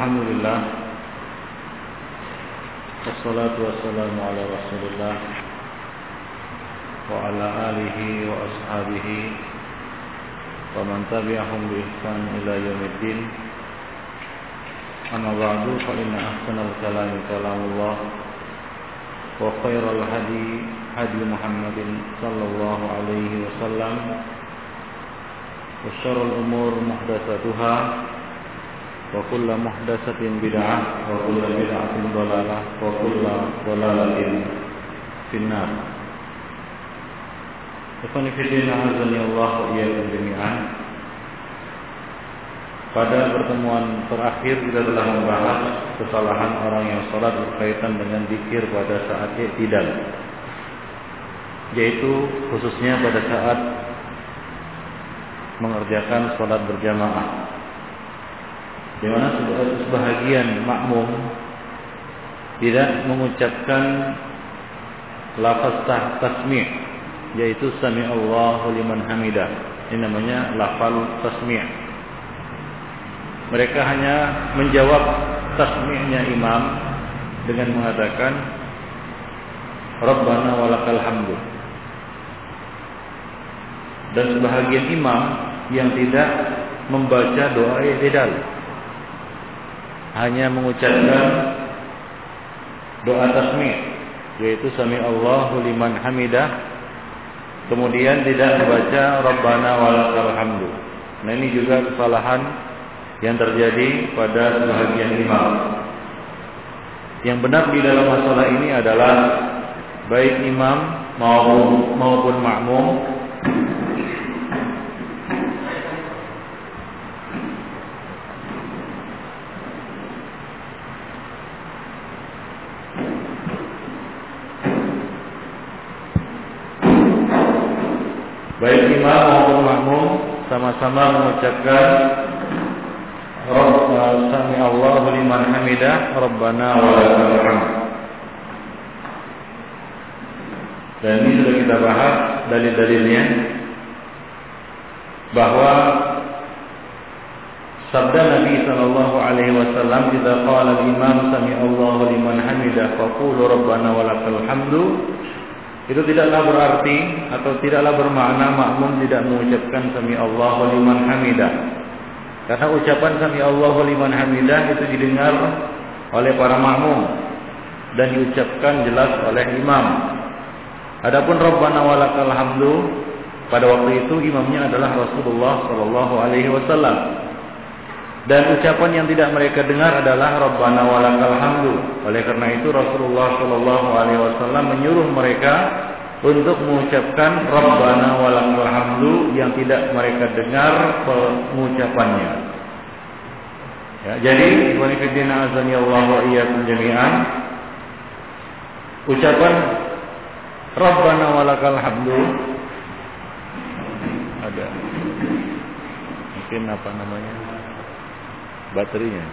Alhamdulillah Wassalatu wassalamu ala rasulillah Wa ala alihi wa ashabihi Wa man tabi'ahum bi ihsan ila yawmiddin Amma ba'du fa inna ahsanal kalami kalamullah Wa khairal hadi hadi Muhammadin sallallahu alaihi wasallam Wa syarrul umur muhdatsatuha وكل محدثة بدعة وكل بدعة ضلالة وكل ضلالة في النار Ikhwani fillah azani Allah wa iyyakum jami'an. Pada pertemuan terakhir kita telah membahas kesalahan orang yang sholat berkaitan dengan zikir pada saat tidak, yaitu khususnya pada saat mengerjakan sholat berjamaah di mana sebahagian makmum tidak mengucapkan lafaz tasmi' yaitu sami Allahu liman hamidah. Ini namanya lafal tasmi'. Mereka hanya menjawab tasmi'nya imam dengan mengatakan Rabbana walakal hamdu. Dan sebahagian imam yang tidak membaca doa i'tidal hanya mengucapkan doa tasmi' yaitu sami Allahu liman hamidah kemudian tidak membaca rabbana walakal hamdu. Nah ini juga kesalahan yang terjadi pada sebagian imam. Yang benar di dalam masalah ini adalah baik imam maupun maupun makmum baik imam maupun makmum sama-sama mengucapkan Rabb sami Allahu liman hamidah Rabbana wa lakal hamd. Dan ini sudah kita bahas dalil-dalilnya bahwa sabda Nabi sallallahu alaihi wasallam jika qala al-imam sami Allahu liman hamidah faqulu rabbana wa lakal hamdu itu tidaklah berarti atau tidaklah bermakna makmum tidak mengucapkan sami Allahu liman hamidah. Karena ucapan sami Allahu liman hamidah itu didengar oleh para makmum dan diucapkan jelas oleh imam. Adapun Rabbana walakal hamdu pada waktu itu imamnya adalah Rasulullah sallallahu alaihi wasallam. Dan ucapan yang tidak mereka dengar adalah Rabbana walakal hamdu. Oleh karena itu Rasulullah Shallallahu alaihi wasallam menyuruh mereka untuk mengucapkan Rabbana walakal hamdu yang tidak mereka dengar pengucapannya. Ya, jadi fillah azani Allah wa iyyakum jami'an ucapan Rabbana walakal hamdu ada mungkin apa namanya baterainya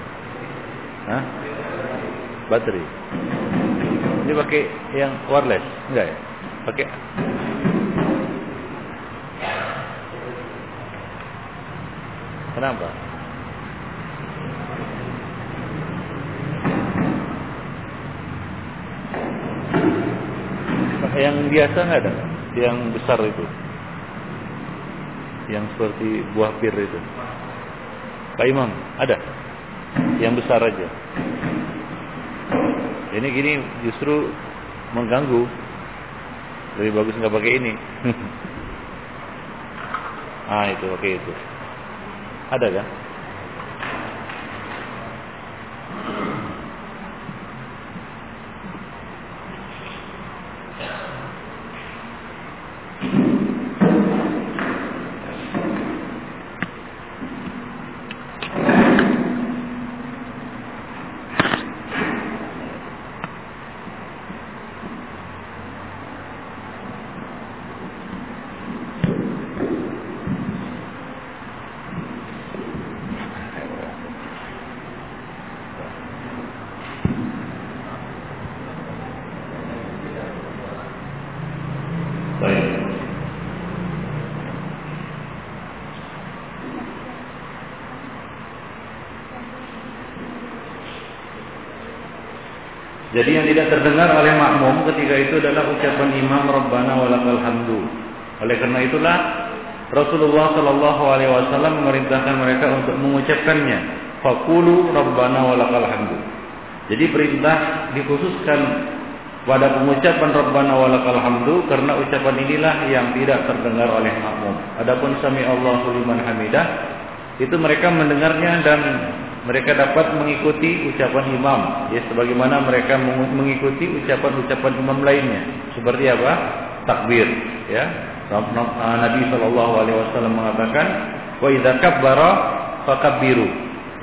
Hah? Bateri. Ini pakai yang wireless, enggak ya? Pakai Kenapa? Yang biasa nggak ada? Yang besar itu? Yang seperti buah pir itu? Pak Imam, ada? Yang besar aja. Ini gini justru mengganggu. Lebih bagus nggak pakai ini. ah itu oke itu. Ada kan? Jadi yang tidak terdengar oleh makmum ketika itu adalah ucapan imam Rabbana walakal hamdu. Oleh karena itulah Rasulullah Shallallahu Alaihi Wasallam memerintahkan mereka untuk mengucapkannya. Fakulu Rabbana walakal hamdu. Jadi perintah dikhususkan pada pengucapan Rabbana walakal hamdu karena ucapan inilah yang tidak terdengar oleh makmum. Adapun sami Allahu liman hamidah itu mereka mendengarnya dan mereka dapat mengikuti ucapan imam ya sebagaimana mereka mengikuti ucapan-ucapan imam lainnya. Seperti apa? Takbir ya. Nabi sallallahu alaihi wasallam mengatakan wa idza kabbara fakabbiru.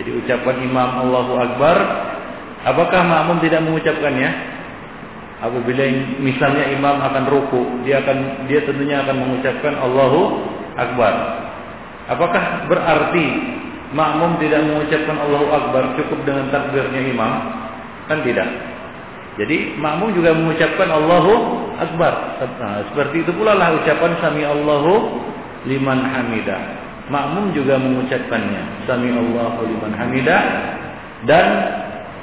Jadi ucapan imam Allahu akbar apakah makmum tidak mengucapkannya? Apabila misalnya imam akan ruku, dia akan dia tentunya akan mengucapkan Allahu Akbar. Apakah berarti makmum tidak mengucapkan Allahu Akbar cukup dengan takbirnya imam? Kan tidak. Jadi makmum juga mengucapkan Allahu Akbar. Nah, seperti itu pula lah ucapan Sami Allahu liman hamidah. Makmum juga mengucapkannya Sami Allahu liman hamidah dan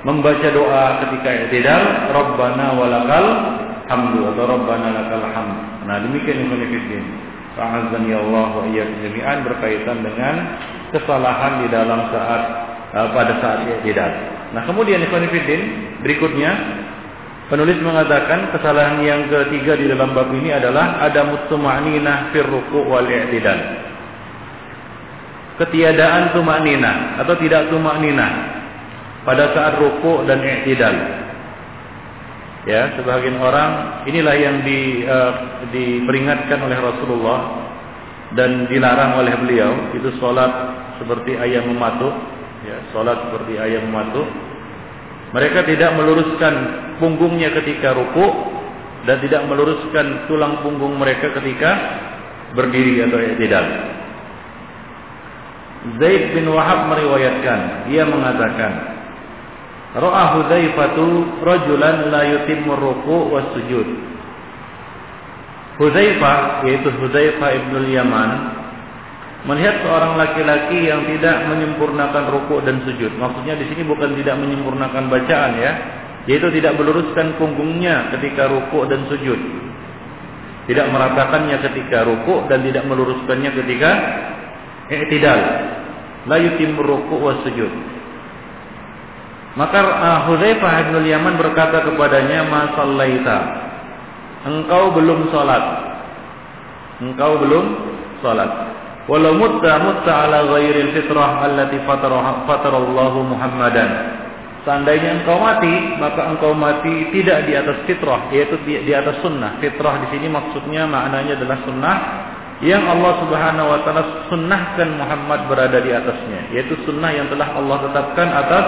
membaca doa ketika i'tidal Rabbana walakal hamdu atau Rabbana lakal hamd. Nah, demikian Fiddin. Fa'azani Allah wa iyyakum jami'an berkaitan dengan kesalahan di dalam saat uh, pada saat i'tidal. Nah, kemudian Fiddin berikutnya penulis mengatakan kesalahan yang ketiga di dalam bab ini adalah ada mutma'ninah fir ruku' wal i'tidal. Ketiadaan tumakninah atau tidak tumakninah pada saat rukuk dan i'tidal. Ya, sebagian orang inilah yang di, uh, diperingatkan oleh Rasulullah dan dilarang oleh beliau itu salat seperti ayam mematuk, ya, salat seperti ayam mematuk. Mereka tidak meluruskan punggungnya ketika rukuk dan tidak meluruskan tulang punggung mereka ketika berdiri atau i'tidal. Zaid bin Wahab meriwayatkan, dia mengatakan, Ra'a Hudzaifatu rajulan la yutimmu ruku' was sujud. Hudzaifah yaitu Hudzaifah ibnu Yaman melihat seorang laki-laki yang tidak menyempurnakan ruku' dan sujud. Maksudnya di sini bukan tidak menyempurnakan bacaan ya, yaitu tidak meluruskan punggungnya ketika ruku' dan sujud. Tidak meratakannya ketika ruku' dan tidak meluruskannya ketika i'tidal. La yutimmu ruku' was sujud. Maka uh, bin Yaman berkata kepadanya, "Ma sallaita?" Engkau belum salat. Engkau belum salat. Walau mutta mutta ala ghairil fitrah allati fatarallahu Muhammadan. Seandainya engkau mati, maka engkau mati tidak di atas fitrah, yaitu di, di atas sunnah. Fitrah di sini maksudnya maknanya adalah sunnah yang Allah Subhanahu wa taala sunnahkan Muhammad berada di atasnya, yaitu sunnah yang telah Allah tetapkan atas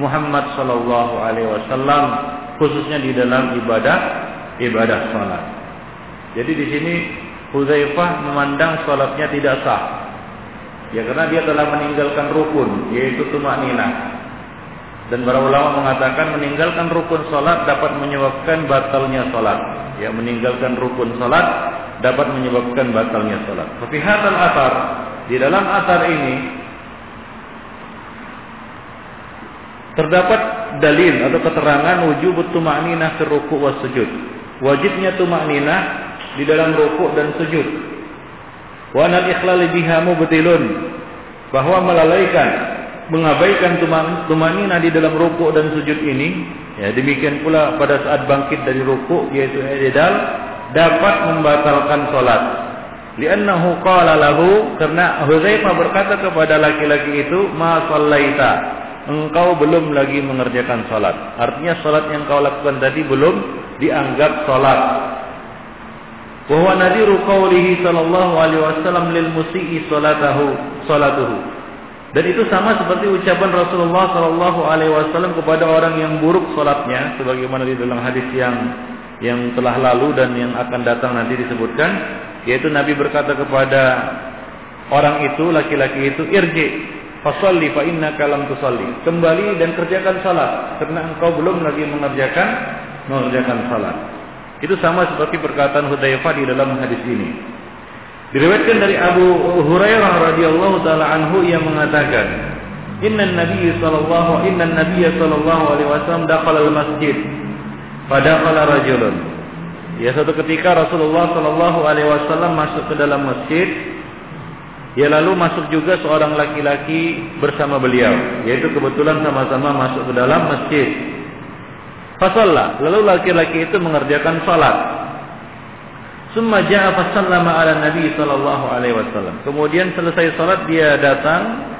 Muhammad sallallahu alaihi wasallam khususnya di dalam ibadah ibadah salat. Jadi di sini Hudzaifah memandang salatnya tidak sah. Ya karena dia telah meninggalkan rukun yaitu tumakninah. Dan para ulama mengatakan meninggalkan rukun salat dapat menyebabkan batalnya salat. Ya meninggalkan rukun salat dapat menyebabkan batalnya salat. Tapi hadal atar di dalam atar ini terdapat dalil atau keterangan wujub tumakninah fi ruku' was sujud. Wajibnya tumakninah di dalam rukuk dan sujud. Wa anal ikhlal biha mubtilun bahwa melalaikan mengabaikan tumakninah di dalam rukuk dan sujud ini ya demikian pula pada saat bangkit dari rukuk yaitu i'tidal dapat membatalkan salat. Li'annahu qala lahu karena Hudzaifah berkata kepada laki-laki itu ma sallaita engkau belum lagi mengerjakan salat. Artinya salat yang kau lakukan tadi belum dianggap salat. Bahwa nadiru qaulihi sallallahu alaihi wasallam lil musii salatahu salatuhu. Dan itu sama seperti ucapan Rasulullah sallallahu alaihi wasallam kepada orang yang buruk salatnya sebagaimana di dalam hadis yang yang telah lalu dan yang akan datang nanti disebutkan yaitu Nabi berkata kepada orang itu laki-laki itu irji Fasalli fa innaka lam tusalli. Kembali dan kerjakan salat karena engkau belum lagi mengerjakan mengerjakan salat. Itu sama seperti perkataan Hudzaifah di dalam hadis ini. Diriwayatkan dari Abu Hurairah radhiyallahu taala anhu yang mengatakan, "Inna Nabi sallallahu inna Nabi sallallahu alaihi wasallam dakhala al-masjid pada kala rajulun. Ya suatu ketika Rasulullah Shallallahu Alaihi Wasallam masuk ke dalam masjid. Ya lalu masuk juga seorang laki-laki bersama beliau, yaitu kebetulan sama-sama masuk ke dalam masjid. Fasallah, lalu laki-laki itu mengerjakan salat. Summa ja'a fasallama ala Nabi sallallahu alaihi wasallam. Kemudian selesai salat dia datang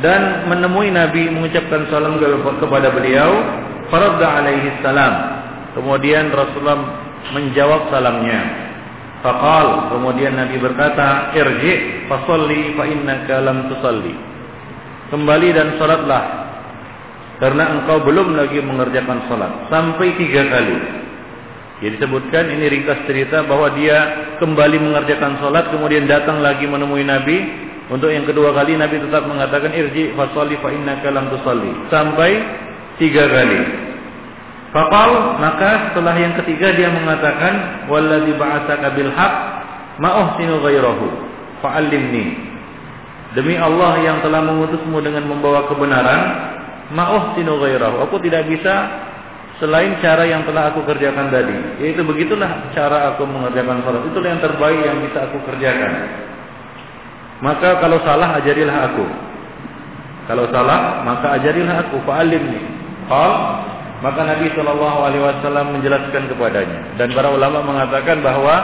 dan menemui Nabi mengucapkan salam kepada beliau, faradda alaihi salam. Kemudian Rasulullah menjawab salamnya. Faqal, kemudian Nabi berkata, "Irji fasalli fa innaka lam tusalli." Kembali dan salatlah karena engkau belum lagi mengerjakan salat sampai tiga kali. Jadi disebutkan ini ringkas cerita bahwa dia kembali mengerjakan salat kemudian datang lagi menemui Nabi untuk yang kedua kali Nabi tetap mengatakan irji fasalli fa innaka lam tusalli sampai tiga kali. Fakal maka setelah yang ketiga dia mengatakan walladzi ba'atsaka bil haqq ma uhsinu ghairahu fa'allimni. Demi Allah yang telah mengutusmu dengan membawa kebenaran, ma uhsinu ghairahu. Aku tidak bisa selain cara yang telah aku kerjakan tadi. Yaitu begitulah cara aku mengerjakan salat. Itulah yang terbaik yang bisa aku kerjakan. Maka kalau salah ajarilah aku. Kalau salah maka ajarilah aku fa'allimni. Qal maka Nabi Shallallahu Alaihi Wasallam menjelaskan kepadanya. Dan para ulama mengatakan bahwa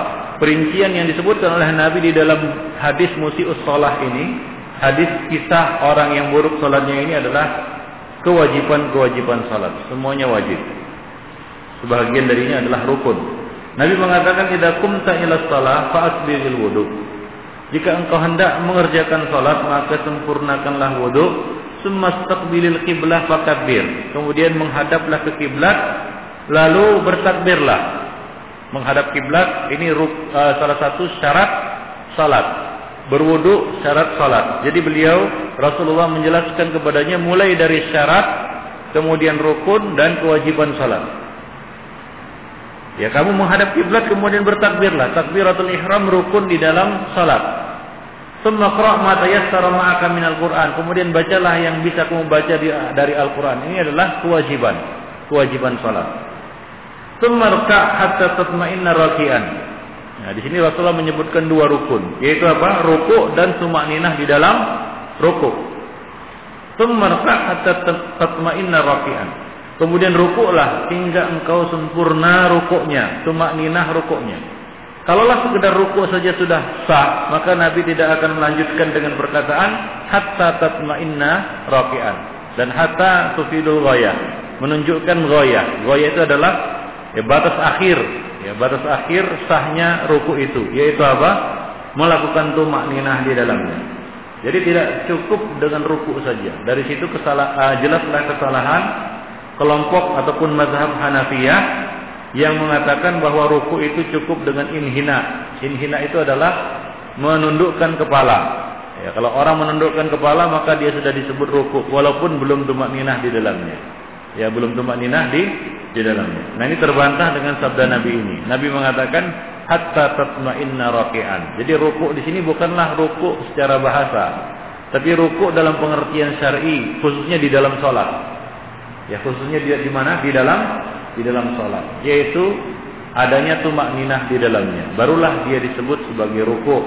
perincian yang disebutkan oleh Nabi di dalam hadis musius sholah ini, hadis kisah orang yang buruk sholatnya ini adalah kewajiban-kewajiban sholat. Semuanya wajib. Sebagian darinya adalah rukun. Nabi mengatakan tidak kumta ila salah faasbiril wudu. Jika engkau hendak mengerjakan sholat maka sempurnakanlah wudu Sumastaqbilil qiblah fakabbir. Kemudian menghadaplah ke kiblat lalu bertakbirlah. Menghadap kiblat ini uh, salah satu syarat salat. Berwudu syarat salat. Jadi beliau Rasulullah menjelaskan kepadanya mulai dari syarat kemudian rukun dan kewajiban salat. Ya kamu menghadap kiblat kemudian bertakbirlah. Takbiratul ihram rukun di dalam salat. Summa qra' ma Qur'an. Kemudian bacalah yang bisa kamu baca dari Al-Qur'an. Ini adalah kewajiban, kewajiban salat. Summa rka' hatta tatma'inna raki'an. Nah, di sini Rasulullah menyebutkan dua rukun, yaitu apa? Rukuk dan sumakninah di dalam rukuk. Summa rka' hatta tatma'inna raki'an. Kemudian rukuklah hingga engkau sempurna rukuknya, sumakninah rukuknya. Kalaulah sekedar ruku saja sudah sah, maka Nabi tidak akan melanjutkan dengan perkataan hatta tatma'inna rafi'an dan hatta tufidul ghayah, menunjukkan ghayah. Ghayah itu adalah ya, batas akhir, ya batas akhir sahnya ruku itu, yaitu apa? Melakukan tumakninah di dalamnya. Jadi tidak cukup dengan ruku saja. Dari situ kesalahan, uh, jelaslah kesalahan kelompok ataupun mazhab Hanafiyah yang mengatakan bahwa ruku itu cukup dengan inhina. Inhina itu adalah menundukkan kepala. Ya, kalau orang menundukkan kepala maka dia sudah disebut ruku walaupun belum tumak ninah di dalamnya. Ya, belum tumak ninah di di dalamnya. Nah, ini terbantah dengan sabda Nabi ini. Nabi mengatakan hatta tatma'inna raki'an. Jadi ruku di sini bukanlah ruku secara bahasa, tapi ruku dalam pengertian syar'i, khususnya di dalam sholat. Ya, khususnya di, di mana? Di dalam di dalam sholat, yaitu adanya tumak ninah di dalamnya. Barulah dia disebut sebagai ruku.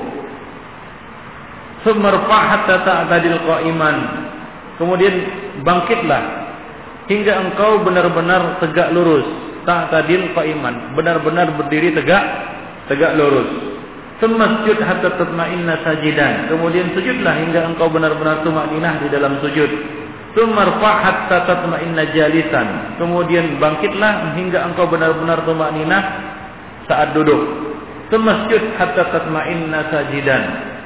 Sumerfa hatta qa'iman. Kemudian bangkitlah hingga engkau benar-benar tegak lurus. Ta'tadil qa'iman, benar-benar berdiri tegak tegak lurus. Semasjud hatta tatma'inna sajidan. Kemudian sujudlah hingga engkau benar-benar tumak ninah di dalam sujud. Tumarfa hatta tatma'inna jalisan. Kemudian bangkitlah hingga engkau benar-benar tumakninah saat duduk. Tumasjud hatta tatma'inna sajidan.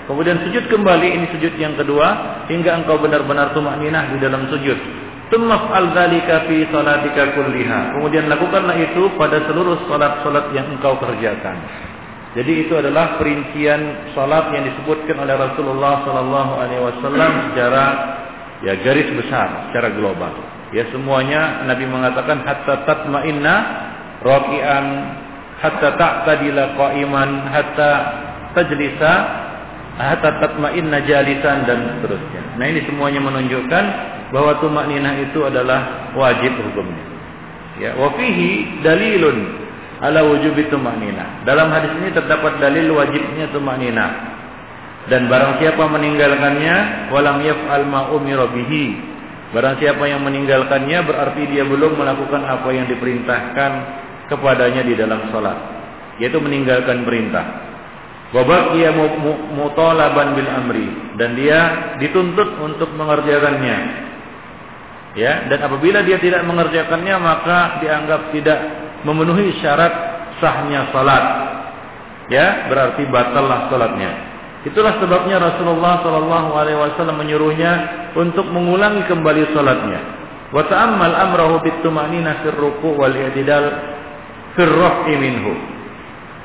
Kemudian sujud kembali ini sujud yang kedua hingga engkau benar-benar tumakninah di dalam sujud. Tumaf'al dzalika fi salatika kulliha. Kemudian lakukanlah itu pada seluruh salat-salat yang engkau kerjakan. Jadi itu adalah perincian salat yang disebutkan oleh Rasulullah sallallahu alaihi wasallam secara Ya garis besar secara global. Ya semuanya Nabi mengatakan hatta tatma'inna raqian hatta ta'tadila qa'iman hatta tajlisa hatta tatma'inna jalisan dan seterusnya. Nah ini semuanya menunjukkan bahwa tumakninah itu adalah wajib hukumnya. Ya, wa fihi dalilun ala wujubi tumanina. Dalam hadis ini terdapat dalil wajibnya tumanina. Dan barang siapa meninggalkannya walam yaf'al ma umira bihi. Barang siapa yang meninggalkannya berarti dia belum melakukan apa yang diperintahkan kepadanya di dalam salat, yaitu meninggalkan perintah. Wabak dia mutolaban bil amri dan dia dituntut untuk mengerjakannya. Ya, dan apabila dia tidak mengerjakannya maka dianggap tidak memenuhi syarat sahnya salat. Ya, berarti batallah salatnya. Itulah sebabnya Rasulullah Shallallahu Alaihi Wasallam menyuruhnya untuk mengulangi kembali salatnya. Wa ta'ammal amrahu bitumanina fir ruku' wal i'tidal fir minhu.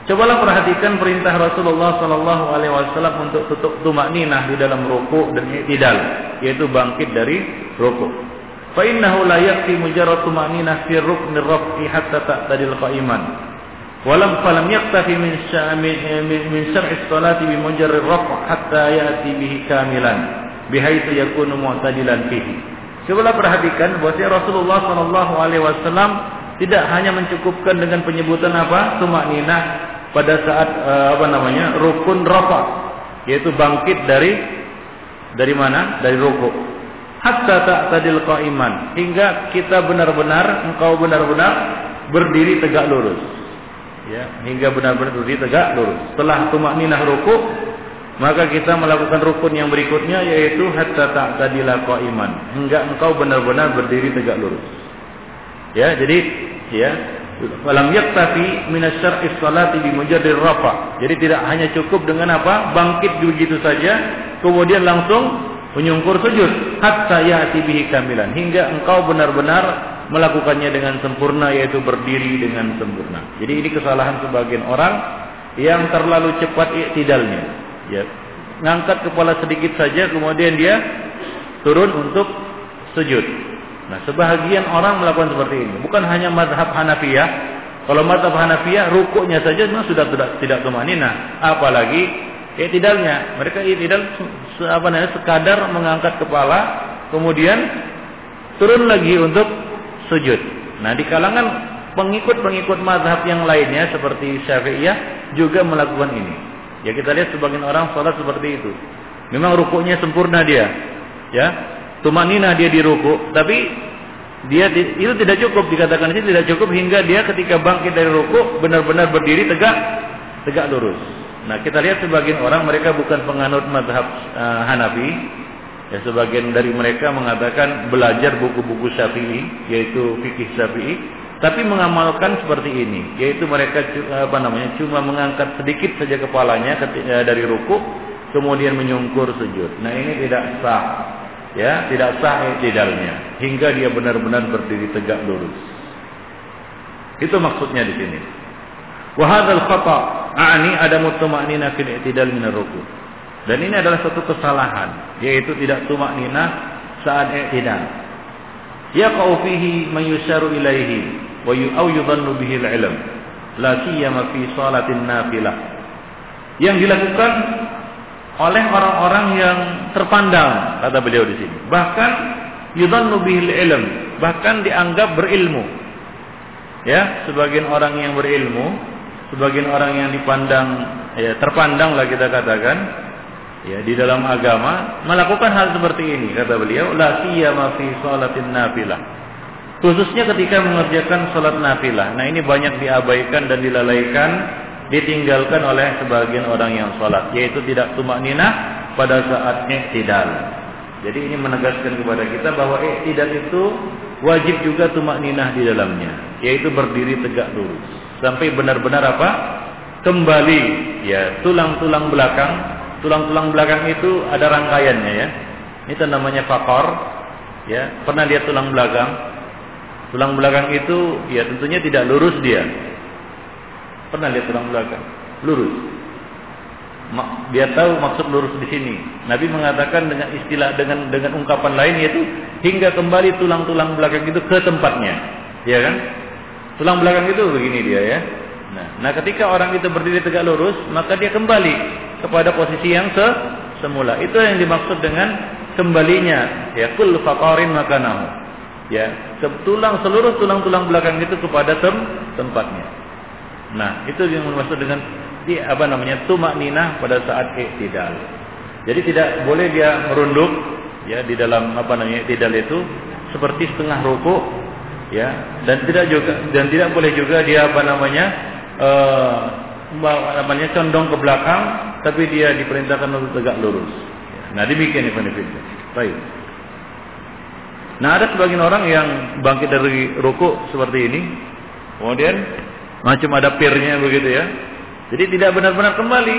Cobalah perhatikan perintah Rasulullah Sallallahu Alaihi Wasallam untuk tutup tumak ninah di dalam ruku dan i'tidal, yaitu bangkit dari ruku. Fa innahu la yakfi mujarrad tumanina fi rukn ar-raf'i hatta qa'iman. Walam falam yaktafi min min syar'i salati bi mujarrad raf' hatta ya'ti bihi kamilan. Bihaitsu perhatikan bahwa Rasulullah sallallahu alaihi wasallam tidak hanya mencukupkan dengan penyebutan apa? Tumak ninah pada saat uh, apa namanya? Rukun rafa yaitu bangkit dari dari mana? Dari ruku hatta ta'tadil qa'iman. Hingga kita benar-benar engkau benar-benar berdiri tegak lurus. Ya hingga benar-benar berdiri tegak lurus. Setelah tumakninah ruku maka kita melakukan rukun yang berikutnya yaitu hatta ta'tadil qa'iman. Hingga engkau benar-benar berdiri tegak lurus. Ya jadi ya Walam yaktafi minasyar'i salati bi mujarrir rafa. Jadi tidak hanya cukup dengan apa? Bangkit begitu saja kemudian langsung menyungkur sujud hatta ya'ti bihi kamilan hingga engkau benar-benar melakukannya dengan sempurna yaitu berdiri dengan sempurna. Jadi ini kesalahan sebagian orang yang terlalu cepat iktidalnya. Ya. Ngangkat kepala sedikit saja kemudian dia turun untuk sujud. Nah, sebahagian orang melakukan seperti ini. Bukan hanya madhab Hanafiyah. Kalau madhab Hanafiyah, rukuknya saja sudah tidak tidak kemanina. Apalagi iktidalnya. Mereka iktidal apa namanya sekadar mengangkat kepala, kemudian turun lagi untuk sujud. Nah, di kalangan pengikut-pengikut madhab yang lainnya seperti Syafi'iyah juga melakukan ini. Ya kita lihat sebagian orang sholat seperti itu. Memang rukuknya sempurna dia. Ya, tumanina dia di ruku, tapi dia itu tidak cukup dikatakan itu tidak cukup hingga dia ketika bangkit dari ruku benar-benar berdiri tegak tegak lurus. Nah, kita lihat sebagian orang mereka bukan penganut mazhab uh, Hanafi. Ya, sebagian dari mereka mengatakan belajar buku-buku Syafi'i, yaitu fikih Syafi'i, tapi mengamalkan seperti ini, yaitu mereka apa namanya cuma mengangkat sedikit saja kepalanya ketika, eh, dari ruku, kemudian menyungkur sujud. Nah, ini tidak sah ya tidak sah i'tidalnya hingga dia benar-benar berdiri tegak lurus. Itu maksudnya di sini. Wa hadzal khata a'ni adamu tuma'nina fil i'tidal min ruku. Dan ini adalah satu kesalahan yaitu tidak tumaknina saat i'tidal. Yaqau fihi man yusharu ilaihi wa au yudhannu bihi al-ilm la siyama fi salatin nafilah. Yang dilakukan oleh orang-orang yang terpandang kata beliau di sini. Bahkan yudhannu bihil ilm, bahkan dianggap berilmu. Ya, sebagian orang yang berilmu, sebagian orang yang dipandang ya terpandang lah kita katakan ya di dalam agama melakukan hal seperti ini kata beliau la siyama fi salatin nafilah. Khususnya ketika mengerjakan salat nafilah. Nah ini banyak diabaikan dan dilalaikan ditinggalkan oleh sebagian orang yang sholat yaitu tidak tumak nina pada saat i'tidal. Jadi ini menegaskan kepada kita bahwa i'tidal itu wajib juga tumak ninah di dalamnya yaitu berdiri tegak lurus sampai benar-benar apa? kembali ya tulang-tulang belakang tulang-tulang belakang itu ada rangkaiannya ya itu namanya fakor ya pernah lihat tulang belakang tulang belakang itu ya tentunya tidak lurus dia Pernah lihat tulang belakang? Lurus. Dia tahu maksud lurus di sini. Nabi mengatakan dengan istilah dengan dengan ungkapan lain yaitu hingga kembali tulang-tulang belakang itu ke tempatnya. Ya kan? Tulang belakang itu begini dia ya. Nah, nah ketika orang itu berdiri tegak lurus, maka dia kembali kepada posisi yang se semula. Itu yang dimaksud dengan kembalinya ya kul faqarin makanahu. Ya, tulang seluruh tulang-tulang belakang itu kepada tem tempatnya. Nah, itu yang dimaksud dengan di apa namanya tumak nina pada saat iktidal. Jadi tidak boleh dia merunduk ya di dalam apa namanya iktidal itu seperti setengah rukuk ya dan tidak juga dan tidak boleh juga dia apa namanya uh, namanya condong ke belakang tapi dia diperintahkan untuk tegak lurus. Nah, demikian ini benefitnya. Baik. Nah ada sebagian orang yang bangkit dari ruku seperti ini, kemudian macam ada pirnya begitu ya. Jadi tidak benar-benar kembali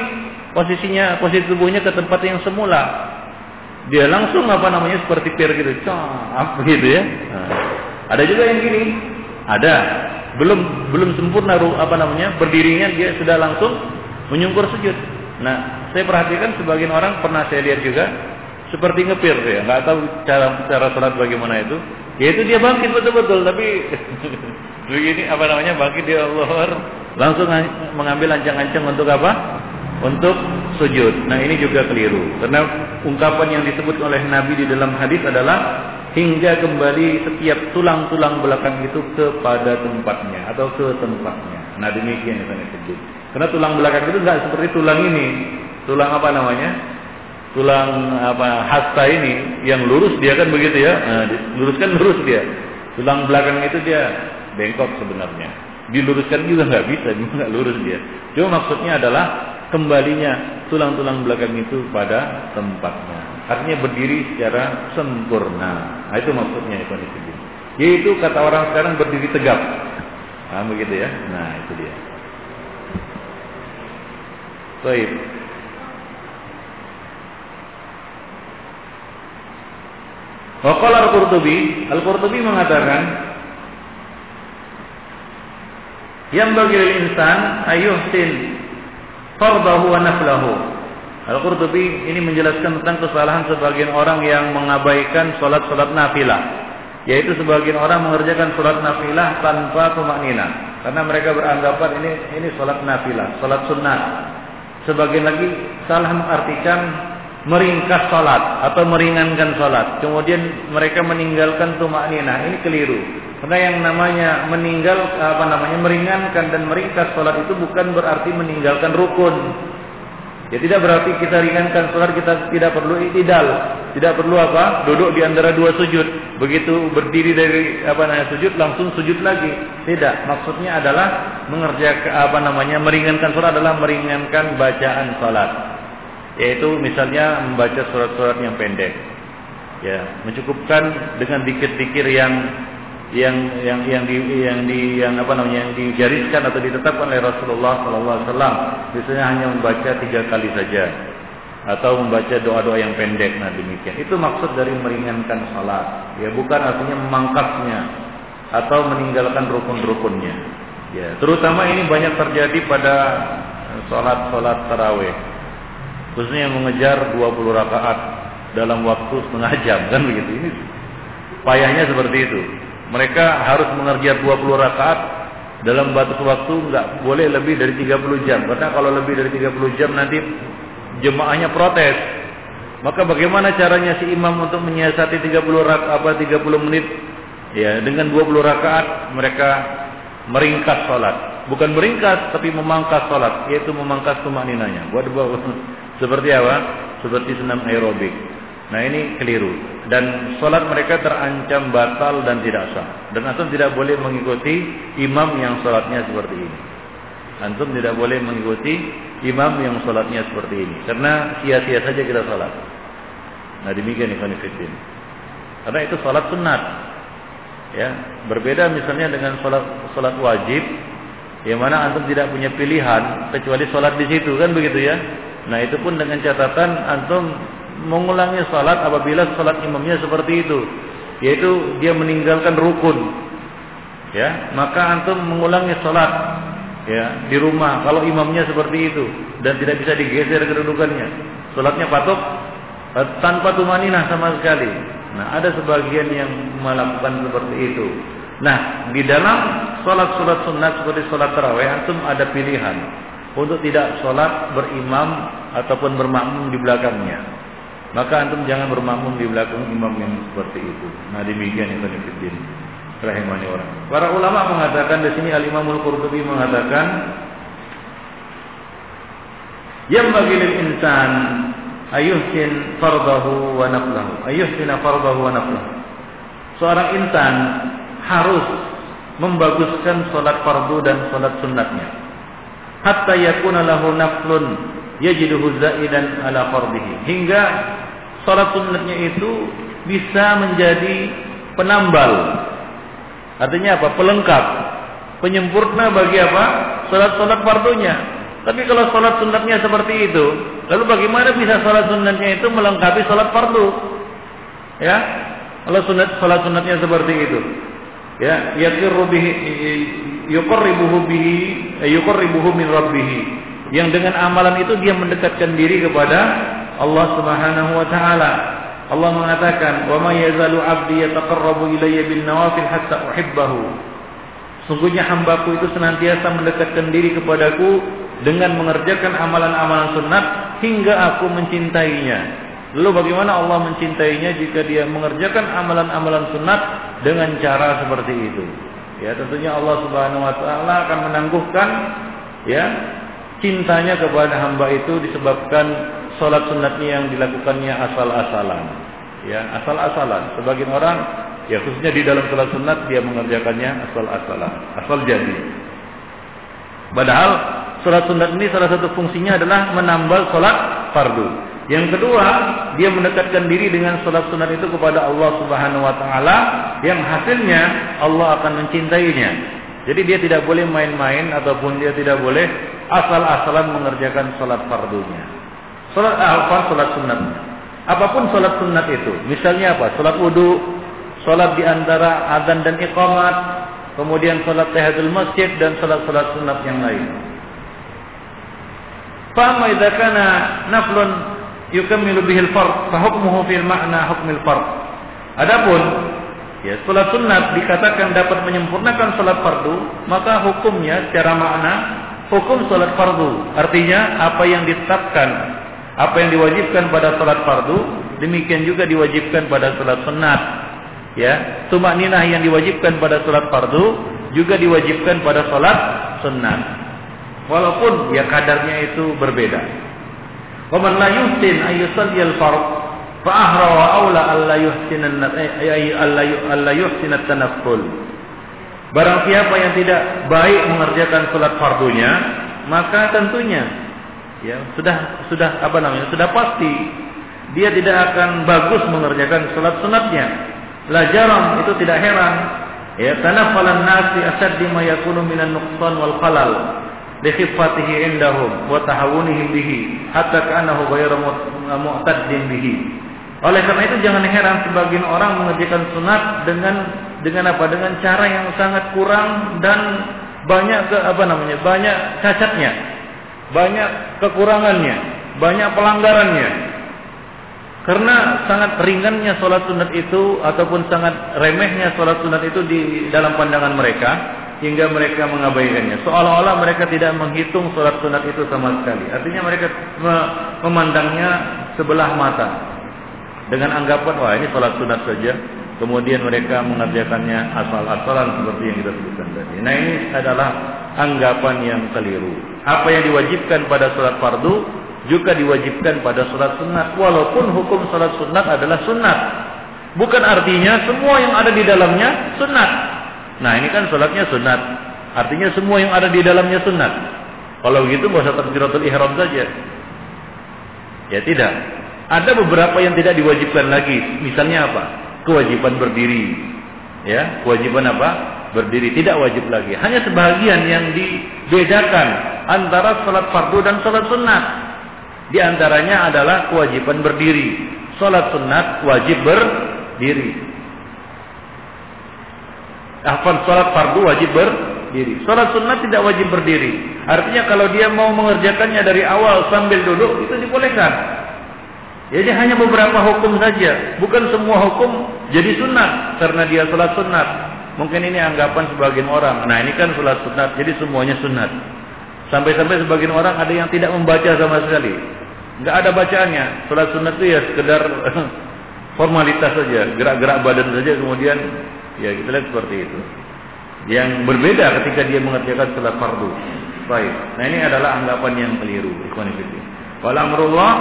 posisinya, posisi tubuhnya ke tempat yang semula. Dia langsung apa namanya seperti pir gitu, cap begitu ya. Nah, ada juga yang gini, ada belum belum sempurna apa namanya berdirinya dia sudah langsung menyungkur sujud. Nah, saya perhatikan sebagian orang pernah saya lihat juga seperti ngepir ya, nggak tahu cara cara sholat bagaimana itu. Yaitu dia bangkit betul-betul, tapi begini apa namanya bangkit dia Allah langsung mengambil ancang-ancang untuk apa? Untuk sujud. Nah ini juga keliru, karena ungkapan yang disebut oleh Nabi di dalam hadis adalah hingga kembali setiap tulang-tulang belakang itu kepada tempatnya atau ke tempatnya. Nah demikian yang saya sebut. Karena tulang belakang itu nggak seperti tulang ini. Tulang apa namanya? tulang apa hasta ini yang lurus dia kan begitu ya nah, luruskan lurus dia tulang belakang itu dia bengkok sebenarnya diluruskan juga nggak bisa nggak lurus dia cuma maksudnya adalah kembalinya tulang-tulang belakang itu pada tempatnya artinya berdiri secara sempurna. Nah, itu maksudnya itu yaitu kata orang sekarang berdiri tegap. Nah, begitu ya? Nah itu dia. Baik. Waqala Al-Qurtubi, Al-Qurtubi mengatakan yang bagi insan ayuhsin fardahu wa naflahu. Al-Qurtubi ini menjelaskan tentang kesalahan sebagian orang yang mengabaikan salat-salat nafilah. Yaitu sebagian orang mengerjakan salat nafilah tanpa tumaknina. Karena mereka beranggapan ini ini salat nafilah, salat sunnah. Sebagian lagi salah mengartikan meringkas salat atau meringankan salat. Kemudian mereka meninggalkan tumak nina. Ini keliru. Karena yang namanya meninggal apa namanya meringankan dan meringkas salat itu bukan berarti meninggalkan rukun. Ya tidak berarti kita ringankan salat kita tidak perlu itidal, tidak perlu apa? Duduk di antara dua sujud. Begitu berdiri dari apa namanya sujud langsung sujud lagi. Tidak, maksudnya adalah mengerjakan apa namanya meringankan salat adalah meringankan bacaan salat yaitu misalnya membaca surat-surat yang pendek. Ya, mencukupkan dengan dikir-dikir yang yang yang yang di yang di yang apa namanya yang digariskan atau ditetapkan oleh Rasulullah sallallahu alaihi wasallam. Biasanya hanya membaca tiga kali saja atau membaca doa-doa yang pendek nah demikian. Itu maksud dari meringankan salat. Ya, bukan artinya memangkasnya atau meninggalkan rukun-rukunnya. Ya, terutama ini banyak terjadi pada salat-salat tarawih khususnya yang mengejar 20 rakaat dalam waktu setengah jam kan begitu ini payahnya seperti itu mereka harus mengejar 20 rakaat dalam batas waktu nggak boleh lebih dari 30 jam. Karena kalau lebih dari 30 jam nanti jemaahnya protes. Maka bagaimana caranya si imam untuk menyiasati 30 rakaat apa 30 menit? Ya dengan 20 rakaat mereka meringkas salat bukan meringkas tapi memangkas salat yaitu memangkas tumak ninanya buat buat seperti apa? Seperti senam aerobik. Nah ini keliru. Dan sholat mereka terancam batal dan tidak sah. Dan antum tidak boleh mengikuti imam yang sholatnya seperti ini. Antum tidak boleh mengikuti imam yang sholatnya seperti ini. Karena sia-sia saja kita sholat. Nah demikian fillah. Karena itu sholat sunat. Ya, berbeda misalnya dengan sholat sholat wajib, yang mana antum tidak punya pilihan kecuali sholat di situ kan begitu ya. Nah itu pun dengan catatan antum mengulangi salat apabila salat imamnya seperti itu, yaitu dia meninggalkan rukun. Ya, maka antum mengulangi salat ya di rumah kalau imamnya seperti itu dan tidak bisa digeser kedudukannya. Salatnya patok eh, tanpa tumaninah sama sekali. Nah, ada sebagian yang melakukan seperti itu. Nah, di dalam salat-salat sunat seperti salat tarawih antum ada pilihan untuk tidak sholat berimam ataupun bermakmum di belakangnya. Maka antum jangan bermakmum di belakang imam yang seperti itu. Nah demikian yang Fiddin. Rahimani orang. Para ulama mengatakan di sini Al Imamul Qurtubi mengatakan yang bagi insan ayuhsin fardahu wa naflahu. Ayuhsina fardahu wa naflahu. Seorang insan harus membaguskan solat fardu dan solat sunnatnya. Hatta yakuna lahu naflun yajiduhu zaidan ala fardihi. Hingga solat sunnatnya itu bisa menjadi penambal. Artinya apa? Pelengkap. Penyempurna bagi apa? Solat-solat fardunya. Tapi kalau solat sunnatnya seperti itu, lalu bagaimana bisa solat sunnatnya itu melengkapi solat fardu? Ya, kalau sunat solat sunnatnya seperti itu, ya yakirru bihi yuqarribuhu bihi yuqarribuhu min rabbih yang dengan amalan itu dia mendekatkan diri kepada Allah Subhanahu wa taala Allah mengatakan wa may yazalu 'abdi yataqarrabu ilayya bin nawafil hatta uhibbahu Sungguhnya hambaku itu senantiasa mendekatkan diri kepadaku dengan mengerjakan amalan-amalan sunat hingga aku mencintainya. Lalu bagaimana Allah mencintainya jika dia mengerjakan amalan-amalan sunat dengan cara seperti itu? Ya, tentunya Allah Subhanahu wa taala akan menangguhkan ya cintanya kepada hamba itu disebabkan sholat sunatnya yang dilakukannya asal-asalan. Ya, asal-asalan. Sebagian orang ya khususnya di dalam sholat sunat dia mengerjakannya asal-asalan, asal jadi. Padahal sholat sunat ini salah satu fungsinya adalah menambal sholat fardu. Yang kedua, dia mendekatkan diri dengan salat sunat itu kepada Allah Subhanahu wa taala yang hasilnya Allah akan mencintainya. Jadi dia tidak boleh main-main ataupun dia tidak boleh asal-asalan mengerjakan salat fardunya. Salat apa? Salat sunatnya. Apa pun salat sunat itu. Misalnya apa? Salat wudu, salat di antara adzan dan iqamat, kemudian salat tahiyatul masjid dan salat-salat sunat yang lain. Fa idza kana naflun yukammilu bihil fard fa hukmuhu fil makna hukmil fard. Adapun ya salat sunat dikatakan dapat menyempurnakan salat fardu, maka hukumnya secara makna hukum salat fardu. Artinya apa yang ditetapkan, apa yang diwajibkan pada salat fardu, demikian juga diwajibkan pada salat sunat. Ya, tumak ninah yang diwajibkan pada salat fardu juga diwajibkan pada salat sunat. Walaupun ya kadarnya itu berbeda. Wa man la yuhsin ay yusalli al-fard fa ahra wa aula alla yuhsin ay alla yuhsin at-tanafful. Barang siapa yang tidak baik mengerjakan salat fardunya, maka tentunya ya sudah sudah apa namanya? sudah pasti dia tidak akan bagus mengerjakan salat sunatnya. La jaram itu tidak heran ya tanaffalan nasi asaddi ma yakunu minan nuqsan wal khalal likhifatihi indahum wa tahawunihim bihi hatta ka'annahu ghayra mu'taddin bihi. Oleh karena itu jangan heran sebagian orang mengerjakan sunat dengan dengan apa? Dengan cara yang sangat kurang dan banyak ke apa namanya? banyak cacatnya. Banyak kekurangannya, banyak pelanggarannya. Karena sangat ringannya sholat sunat itu ataupun sangat remehnya sholat sunat itu di dalam pandangan mereka, hingga mereka mengabaikannya. Seolah-olah mereka tidak menghitung sholat sunat itu sama sekali. Artinya mereka memandangnya sebelah mata. Dengan anggapan, wah ini sholat sunat saja. Kemudian mereka mengerjakannya asal-asalan seperti yang kita sebutkan tadi. Nah ini adalah anggapan yang keliru. Apa yang diwajibkan pada sholat fardu juga diwajibkan pada sholat sunat. Walaupun hukum sholat sunat adalah sunat. Bukan artinya semua yang ada di dalamnya sunat. Nah ini kan sholatnya sunat. Artinya semua yang ada di dalamnya sunat. Kalau begitu nggak usah takbiratul ihram saja. Ya tidak. Ada beberapa yang tidak diwajibkan lagi. Misalnya apa? Kewajiban berdiri. Ya, kewajiban apa? Berdiri tidak wajib lagi. Hanya sebagian yang dibedakan antara sholat fardu dan sholat sunat. Di antaranya adalah kewajiban berdiri. Sholat sunat wajib berdiri. Afan salat fardu wajib berdiri. Salat sunnah tidak wajib berdiri. Artinya kalau dia mau mengerjakannya dari awal sambil duduk itu dibolehkan. Jadi hanya beberapa hukum saja, bukan semua hukum jadi sunat karena dia salat sunat. Mungkin ini anggapan sebagian orang. Nah ini kan salat sunat, jadi semuanya sunat. Sampai-sampai sebagian orang ada yang tidak membaca sama sekali. Enggak ada bacaannya. Salat sunat itu ya sekedar formalitas saja, gerak-gerak badan saja kemudian ya kita lihat seperti itu. Yang berbeda ketika dia mengerjakan salat fardu. Baik. Nah ini adalah anggapan yang keliru. Wal amrullah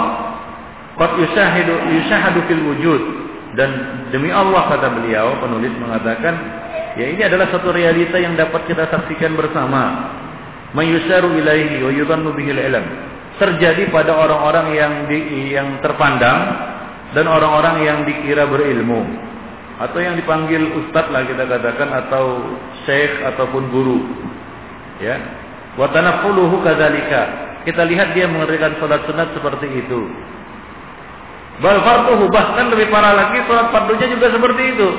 qad yushahidu yushahadu fil wujud. Dan demi Allah kata beliau penulis mengatakan ya ini adalah satu realita yang dapat kita saksikan bersama. Mayusaru ilaihi wa yudhannu bihil ilm. Terjadi pada orang-orang yang di, yang terpandang dan orang-orang yang dikira berilmu. Atau yang dipanggil ustadz lah kita katakan atau syekh ataupun guru. Ya. Wa tanafuluhu kadzalika. Kita lihat dia mengerjakan salat sunat seperti itu bal farduhu bahkan lebih parah lagi salat fardunya juga seperti itu.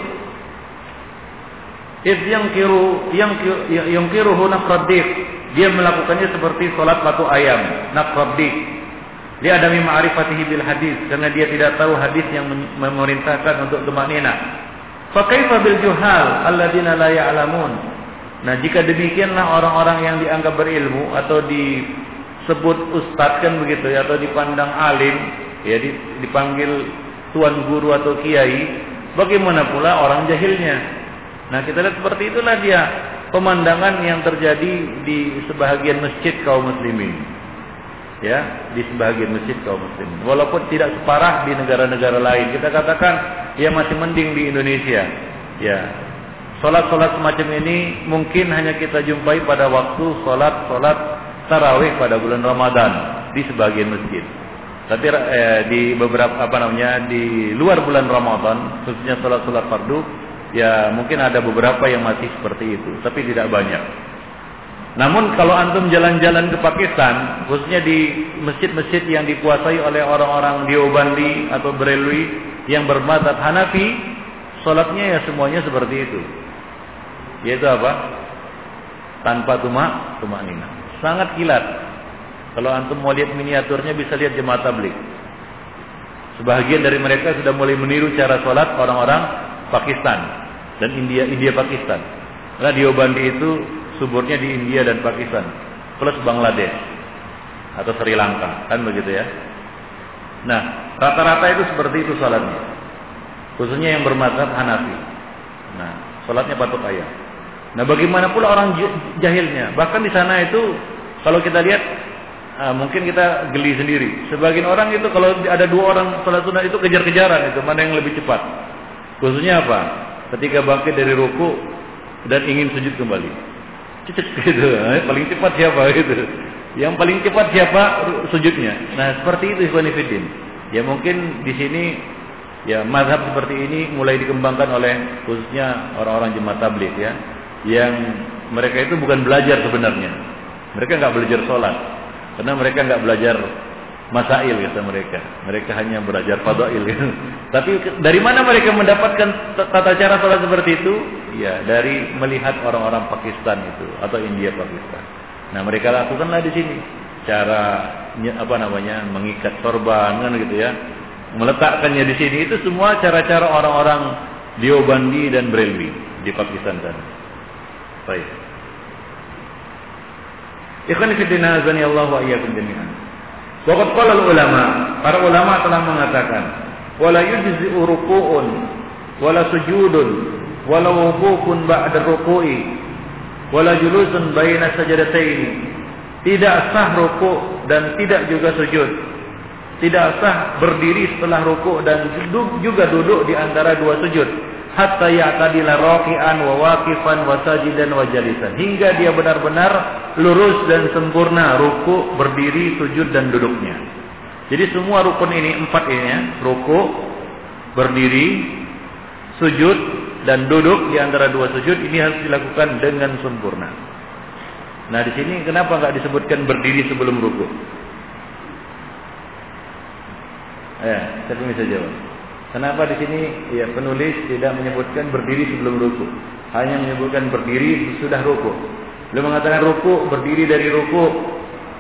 If yang kiru yang yang kiruhu nafradik dia melakukannya seperti salat batu ayam nafradik dia ada ma'rifatihi bil hadis karena dia tidak tahu hadis yang memerintahkan untuk tumanina Fa kaifa bil juhal alladziina la ya'lamun? Nah, jika demikianlah orang-orang yang dianggap berilmu atau disebut ustadz kan begitu ya atau dipandang alim, ya dipanggil tuan guru atau kiai, bagaimana pula orang jahilnya? Nah, kita lihat seperti itulah dia pemandangan yang terjadi di sebahagian masjid kaum muslimin ya di sebagian masjid kaum muslimin. Walaupun tidak separah di negara-negara lain, kita katakan ya masih mending di Indonesia. Ya. Salat-salat semacam ini mungkin hanya kita jumpai pada waktu salat-salat tarawih pada bulan Ramadan di sebagian masjid. Tapi eh, di beberapa apa namanya di luar bulan Ramadan, khususnya salat-salat fardu, ya mungkin ada beberapa yang masih seperti itu, tapi tidak banyak. Namun kalau antum jalan-jalan ke Pakistan, khususnya di masjid-masjid yang dikuasai oleh orang-orang Diobandi atau Berelwi yang bermadzhab Hanafi, sholatnya ya semuanya seperti itu. Yaitu apa? Tanpa tumak, tumak nina. Sangat kilat. Kalau antum mau lihat miniaturnya bisa lihat jemaah tablik. Sebahagian dari mereka sudah mulai meniru cara sholat orang-orang Pakistan dan India India Pakistan. Karena Diobandi itu suburnya di India dan Pakistan plus Bangladesh atau Sri Lanka kan begitu ya nah rata-rata itu seperti itu salatnya khususnya yang bermadzhab Hanafi nah salatnya patok ayam nah bagaimana pula orang jahilnya bahkan di sana itu kalau kita lihat Nah, mungkin kita geli sendiri. Sebagian orang itu kalau ada dua orang salat sunat itu kejar-kejaran itu mana yang lebih cepat. Khususnya apa? Ketika bangkit dari ruku dan ingin sujud kembali cecek gitu. Eh, paling cepat siapa gitu. Yang paling cepat siapa sujudnya. Nah, seperti itu Ikhwan Ya mungkin di sini ya mazhab seperti ini mulai dikembangkan oleh khususnya orang-orang jemaat tabligh ya. Yang mereka itu bukan belajar sebenarnya. Mereka nggak belajar sholat. Karena mereka nggak belajar masail kata mereka. Mereka hanya belajar fadail. Tapi dari mana mereka mendapatkan tata cara sholat seperti itu? Ya, dari melihat orang-orang Pakistan itu atau India Pakistan. Nah, mereka lakukanlah di sini cara apa namanya mengikat sorban kan gitu ya. Meletakkannya di sini itu semua cara-cara orang-orang Diobandi dan Brelwi di Pakistan sana. Baik. Ikhwan fillah azani Allah wa iyyakum jami'an. Waqad qala ulama, para ulama telah mengatakan, wala yujzi'u ruku'un wala sujudun wala wukufun ba'da ruku'i wala julusun baina sajadatain tidak sah ruku' dan tidak juga sujud. Tidak sah berdiri setelah ruku' dan juga duduk di antara dua sujud hatta ya'tadila raki'an wa waqifan wa sajidan wa jalisan hingga dia benar-benar lurus dan sempurna ruku' berdiri sujud dan duduknya jadi semua rukun ini empat ini ya ruku' berdiri sujud dan duduk di antara dua sujud ini harus dilakukan dengan sempurna. Nah di sini kenapa nggak disebutkan berdiri sebelum ruku? Ya, saya bisa jawab. Kenapa di sini ya penulis tidak menyebutkan berdiri sebelum ruku, hanya menyebutkan berdiri sudah ruku. Beliau mengatakan ruku berdiri dari ruku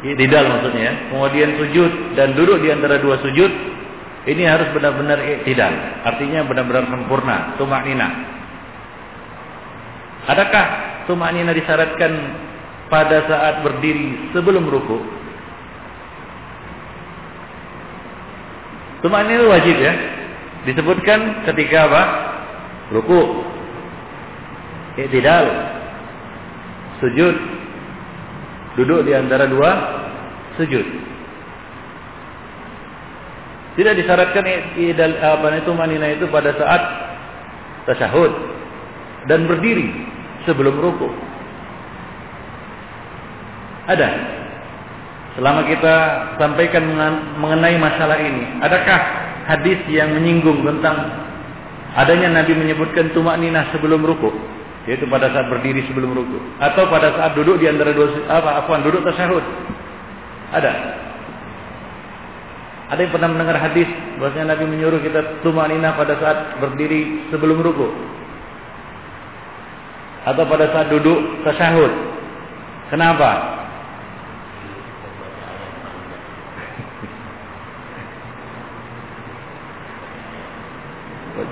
tidak maksudnya ya. Kemudian sujud dan duduk di antara dua sujud ini harus benar-benar tidak. Artinya benar-benar sempurna, tumak nina. Adakah tumanina disyaratkan pada saat berdiri sebelum ruku? Tumak ini wajib ya. Disebutkan ketika apa? Ruku. Iktidal. Sujud. Duduk di antara dua sujud. Tidak disyaratkan idal apa itu manina itu pada saat tasyahud dan berdiri sebelum ruku. Ada. Selama kita sampaikan mengenai masalah ini, adakah hadis yang menyinggung tentang adanya Nabi menyebutkan tumak ninah sebelum ruku? Yaitu pada saat berdiri sebelum ruku atau pada saat duduk di antara dua apa afwan duduk tasyahud. Ada. Ada yang pernah mendengar hadis bahwasanya Nabi menyuruh kita tumak ninah pada saat berdiri sebelum ruku? Atau pada saat duduk tasyahud? Kenapa?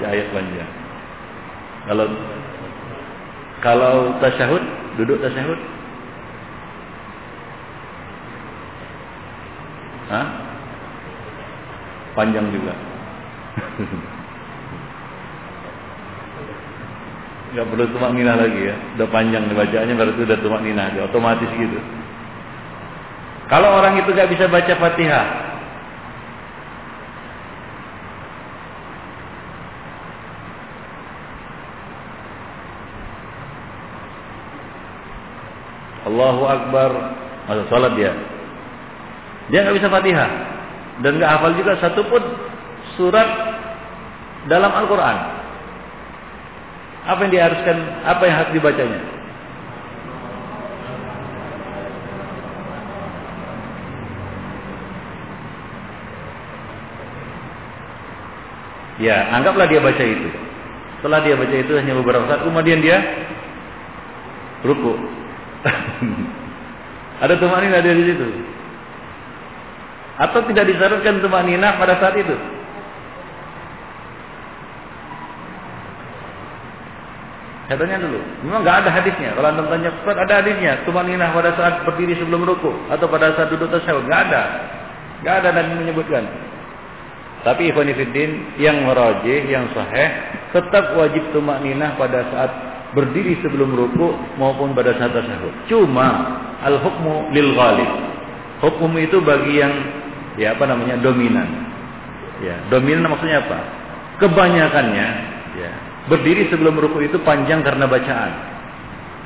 Baca ayat panjang. Kalau kalau tasyahud, duduk tasyahud. Hah? Panjang juga. Gak perlu tumak ninah lagi ya. Udah panjang dibacaannya berarti udah tumak ninah aja. Otomatis gitu. Kalau orang itu gak bisa baca fatihah. Allahu Akbar masuk salat dia. Dia nggak bisa Fatihah dan nggak hafal juga satu pun surat dalam Al-Quran. Apa yang diharuskan? Apa yang harus dibacanya? Ya, anggaplah dia baca itu. Setelah dia baca itu hanya beberapa saat, kemudian dia ruku. ada tumanina ada di situ. Atau tidak disyaratkan tumanina pada saat itu. Saya tanya dulu, memang nggak ada hadisnya. Kalau anda tanya, Ustaz ada hadisnya, tumanina pada saat berdiri sebelum ruku atau pada saat duduk tasyahud, nggak ada, nggak ada dan menyebutkan. Tapi Ikhwanifiddin yang merajih, yang sahih, tetap wajib tumak ninah pada saat berdiri sebelum ruku maupun pada saat tasyahud. Cuma al hukmu lil ghalib. Hukum itu bagi yang ya apa namanya dominan. Ya, dominan maksudnya apa? Kebanyakannya ya, berdiri sebelum ruku itu panjang karena bacaan.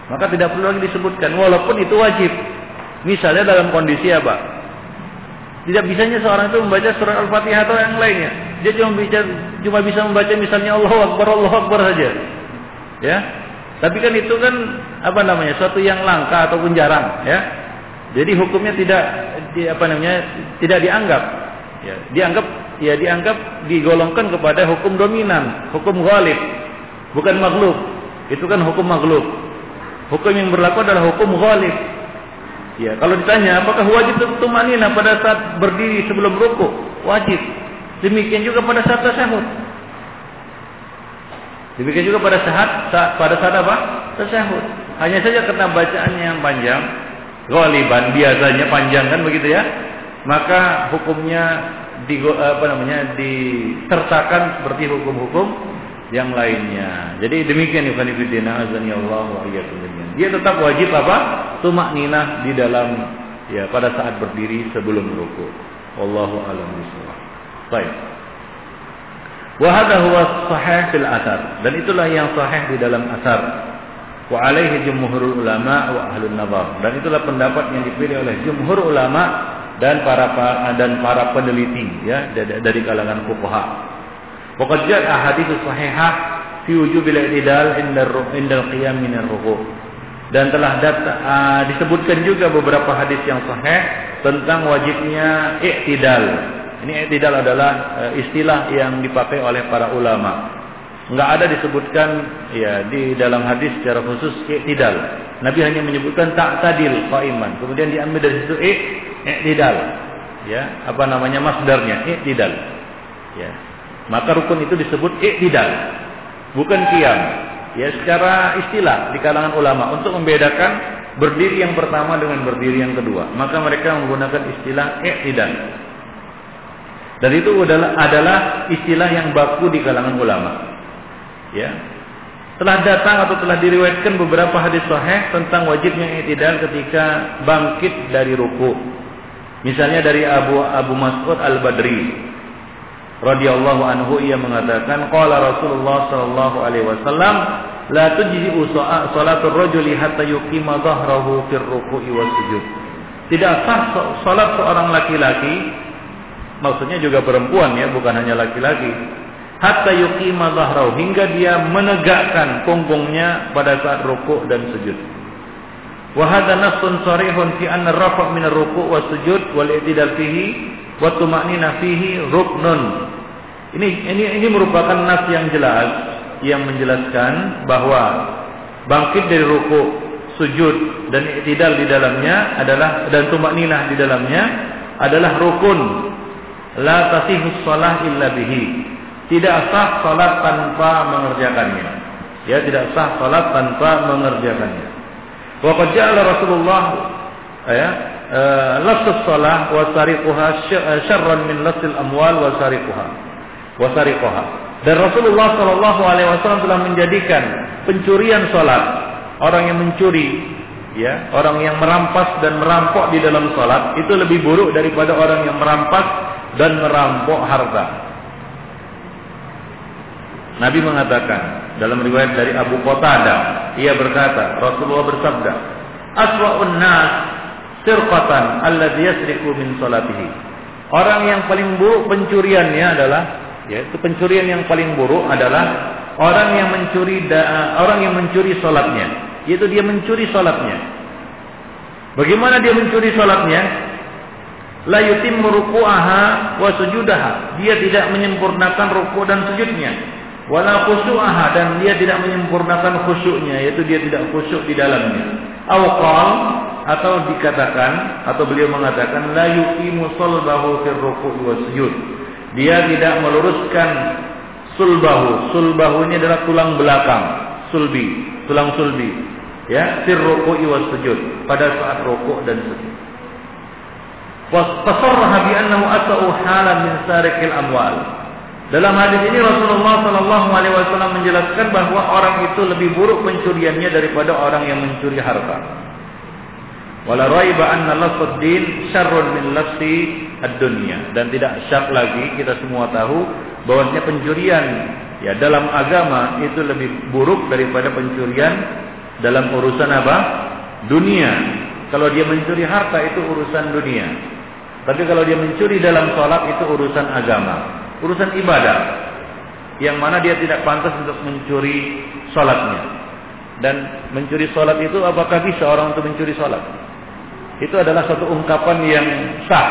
Maka tidak perlu lagi disebutkan walaupun itu wajib. Misalnya dalam kondisi apa? Tidak bisanya seorang itu membaca surat Al-Fatihah atau yang lainnya. Dia cuma bisa cuma bisa membaca misalnya Allahu Akbar Allahu Akbar saja. Ya, tapi kan itu kan apa namanya suatu yang langka ataupun jarang, ya. Jadi hukumnya tidak di, apa namanya tidak dianggap, ya. Dianggap ya dianggap digolongkan kepada hukum dominan, hukum ghalib, bukan maghlub. Itu kan hukum maghlub. Hukum yang berlaku adalah hukum ghalib. Ya, kalau ditanya apakah wajib tumanina pada saat berdiri sebelum rukuk? Wajib. Demikian juga pada saat tasyahud. Demikian juga pada saat, pada saat apa? Tasyahud. Hanya saja karena bacaannya yang panjang, ghaliban biasanya panjang kan begitu ya. Maka hukumnya di apa namanya disertakan seperti hukum-hukum yang lainnya. Jadi demikian Ibnu Fiddin azani Allah wa Dia tetap wajib apa? Tumak ninah di dalam ya pada saat berdiri sebelum ruku. Wallahu a'lam bishawab. Baik. Wahada huwa sahih fil asar dan itulah yang sahih di dalam asar. Wa alaihi jumhurul ulama wa ahlun nazar dan itulah pendapat yang dipilih oleh jumhur ulama dan para dan para peneliti ya dari kalangan fuqaha. Waqad ja'a hadits sahihah fi wujubil i'tidal inda indal qiyam min ar-ruku'. Dan telah data, uh, disebutkan juga beberapa hadis yang sahih tentang wajibnya i'tidal ini i'tidal adalah uh, istilah yang dipakai oleh para ulama. Enggak ada disebutkan ya di dalam hadis secara khusus i'tidal. Nabi hanya menyebutkan tak tadil qaiman. Kemudian diambil dari situ i'tidal. Ya, apa namanya masdarnya i'tidal. Ya. Maka rukun itu disebut i'tidal. Bukan qiyam. Ya, secara istilah di kalangan ulama untuk membedakan berdiri yang pertama dengan berdiri yang kedua. Maka mereka menggunakan istilah i'tidal. Dan itu adalah adalah istilah yang baku di kalangan ulama. Ya. Telah datang atau telah diriwayatkan beberapa hadis sahih tentang wajibnya i'tidal ketika bangkit dari ruku. Misalnya dari Abu Abu Mas'ud Al-Badri radhiyallahu anhu ia mengatakan qala Rasulullah sallallahu alaihi wasallam la tujzi'u salatul rajuli hatta yuqima dhahrahu fir ruku'i was sujud. Tidak sah salat seorang laki-laki maksudnya juga perempuan ya, bukan hanya laki-laki. Hatta yuqima dhahrahu hingga dia menegakkan punggungnya pada saat rukuk dan sujud. Wa hadha nassun sarihun fi anna rafa' min ar-ruku' sujud wal i'tidal fihi wa tuma'nina fihi ruknun. Ini ini ini merupakan nas yang jelas yang menjelaskan bahwa bangkit dari ruku sujud dan i'tidal di dalamnya adalah dan tumak ninah di dalamnya adalah rukun la tasihus shalah illa bihi. Tidak sah salat tanpa mengerjakannya. Ya tidak sah salat tanpa mengerjakannya. Wa qad ja'ala Rasulullah ya uh, lasus salah wa sariquha syarran min lasil amwal wa sariquha. Wa sariquha. Dan Rasulullah Shallallahu alaihi wasallam telah menjadikan pencurian salat orang yang mencuri, ya, orang yang merampas dan merampok di dalam salat itu lebih buruk daripada orang yang merampas dan merampok harta. Nabi mengatakan dalam riwayat dari Abu Qatada, ia berkata, Rasulullah bersabda, "Aswa'un nas sirqatan alladhi yasriqu min salatihi." Orang yang paling buruk pencuriannya adalah ya, itu pencurian yang paling buruk adalah orang yang mencuri orang yang mencuri salatnya yaitu dia mencuri salatnya. Bagaimana dia mencuri salatnya? La yutimmu ruku'aha wa sujudaha. Dia tidak menyempurnakan ruku' dan sujudnya. Wala khusyu'aha dan dia tidak menyempurnakan khusyuknya, yaitu dia tidak khusyuk di dalamnya. Awqal atau dikatakan atau beliau mengatakan la yuqimu salbahu fir ruku' wa sujud. Dia tidak meluruskan sulbahu. Sulbahu ini adalah tulang belakang, sulbi, tulang sulbi ya fir ruku'i was sujud pada saat rukuk dan sujud. Fasarraha bi annahu halan min sarikil amwal. Dalam hadis ini Rasulullah Shallallahu Alaihi Wasallam menjelaskan bahwa orang itu lebih buruk pencuriannya daripada orang yang mencuri harta. Wala raiba anna lafadzin syarrun min lafsi ad-dunya dan tidak syak lagi kita semua tahu bahwasanya pencurian ya dalam agama itu lebih buruk daripada pencurian dalam urusan apa? Dunia. Kalau dia mencuri harta itu urusan dunia. Tapi kalau dia mencuri dalam sholat itu urusan agama, urusan ibadah. Yang mana dia tidak pantas untuk mencuri sholatnya. Dan mencuri sholat itu apakah bisa orang untuk mencuri sholat? Itu adalah satu ungkapan yang sah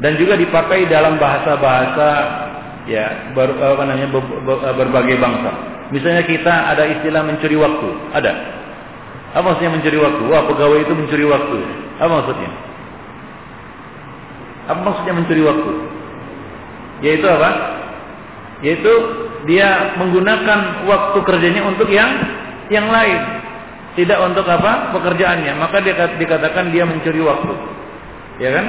dan juga dipakai dalam bahasa-bahasa ya ber, apa namanya berbagai bangsa. Misalnya kita ada istilah mencuri waktu, ada. Apa maksudnya mencuri waktu? Wah, pegawai itu mencuri waktu. Apa maksudnya? Apa maksudnya mencuri waktu? Yaitu apa? Yaitu dia menggunakan waktu kerjanya untuk yang yang lain. Tidak untuk apa? Pekerjaannya. Maka dia dikatakan dia mencuri waktu. Ya kan?